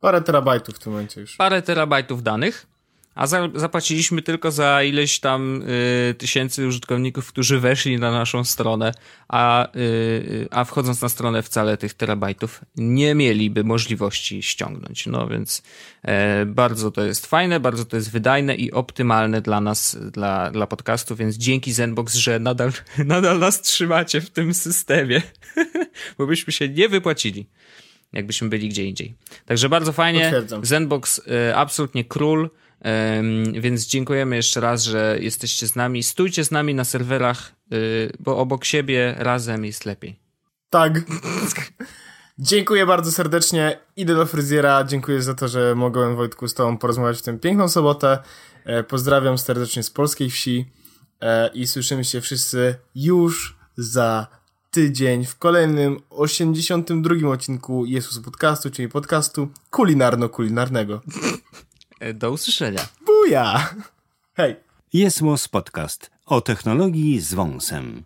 Parę terabajtów w tym momencie już. Parę terabajtów danych. A za, zapłaciliśmy tylko za ileś tam y, tysięcy użytkowników, którzy weszli na naszą stronę, a, y, a wchodząc na stronę wcale tych terabajtów nie mieliby możliwości ściągnąć. No więc e, bardzo to jest fajne, bardzo to jest wydajne i optymalne dla nas, dla, dla podcastu, więc dzięki Zenbox, że nadal, nadal nas trzymacie w tym systemie, bo byśmy się nie wypłacili jakbyśmy byli gdzie indziej. Także bardzo fajnie. Zenbox y, absolutnie król. Więc dziękujemy jeszcze raz, że jesteście z nami. Stójcie z nami na serwerach, y, bo obok siebie razem jest lepiej. Tak. Dziękuję bardzo serdecznie. Idę do fryzjera. Dziękuję za to, że mogłem Wojtku z Tobą porozmawiać w tę piękną sobotę. E, pozdrawiam serdecznie z polskiej wsi e, i słyszymy się wszyscy już za tydzień w kolejnym 82 odcinku Jezus Podcastu, czyli podcastu kulinarno-kulinarnego. Do usłyszenia. Buja! Hej! Jest Podcast o technologii z wąsem.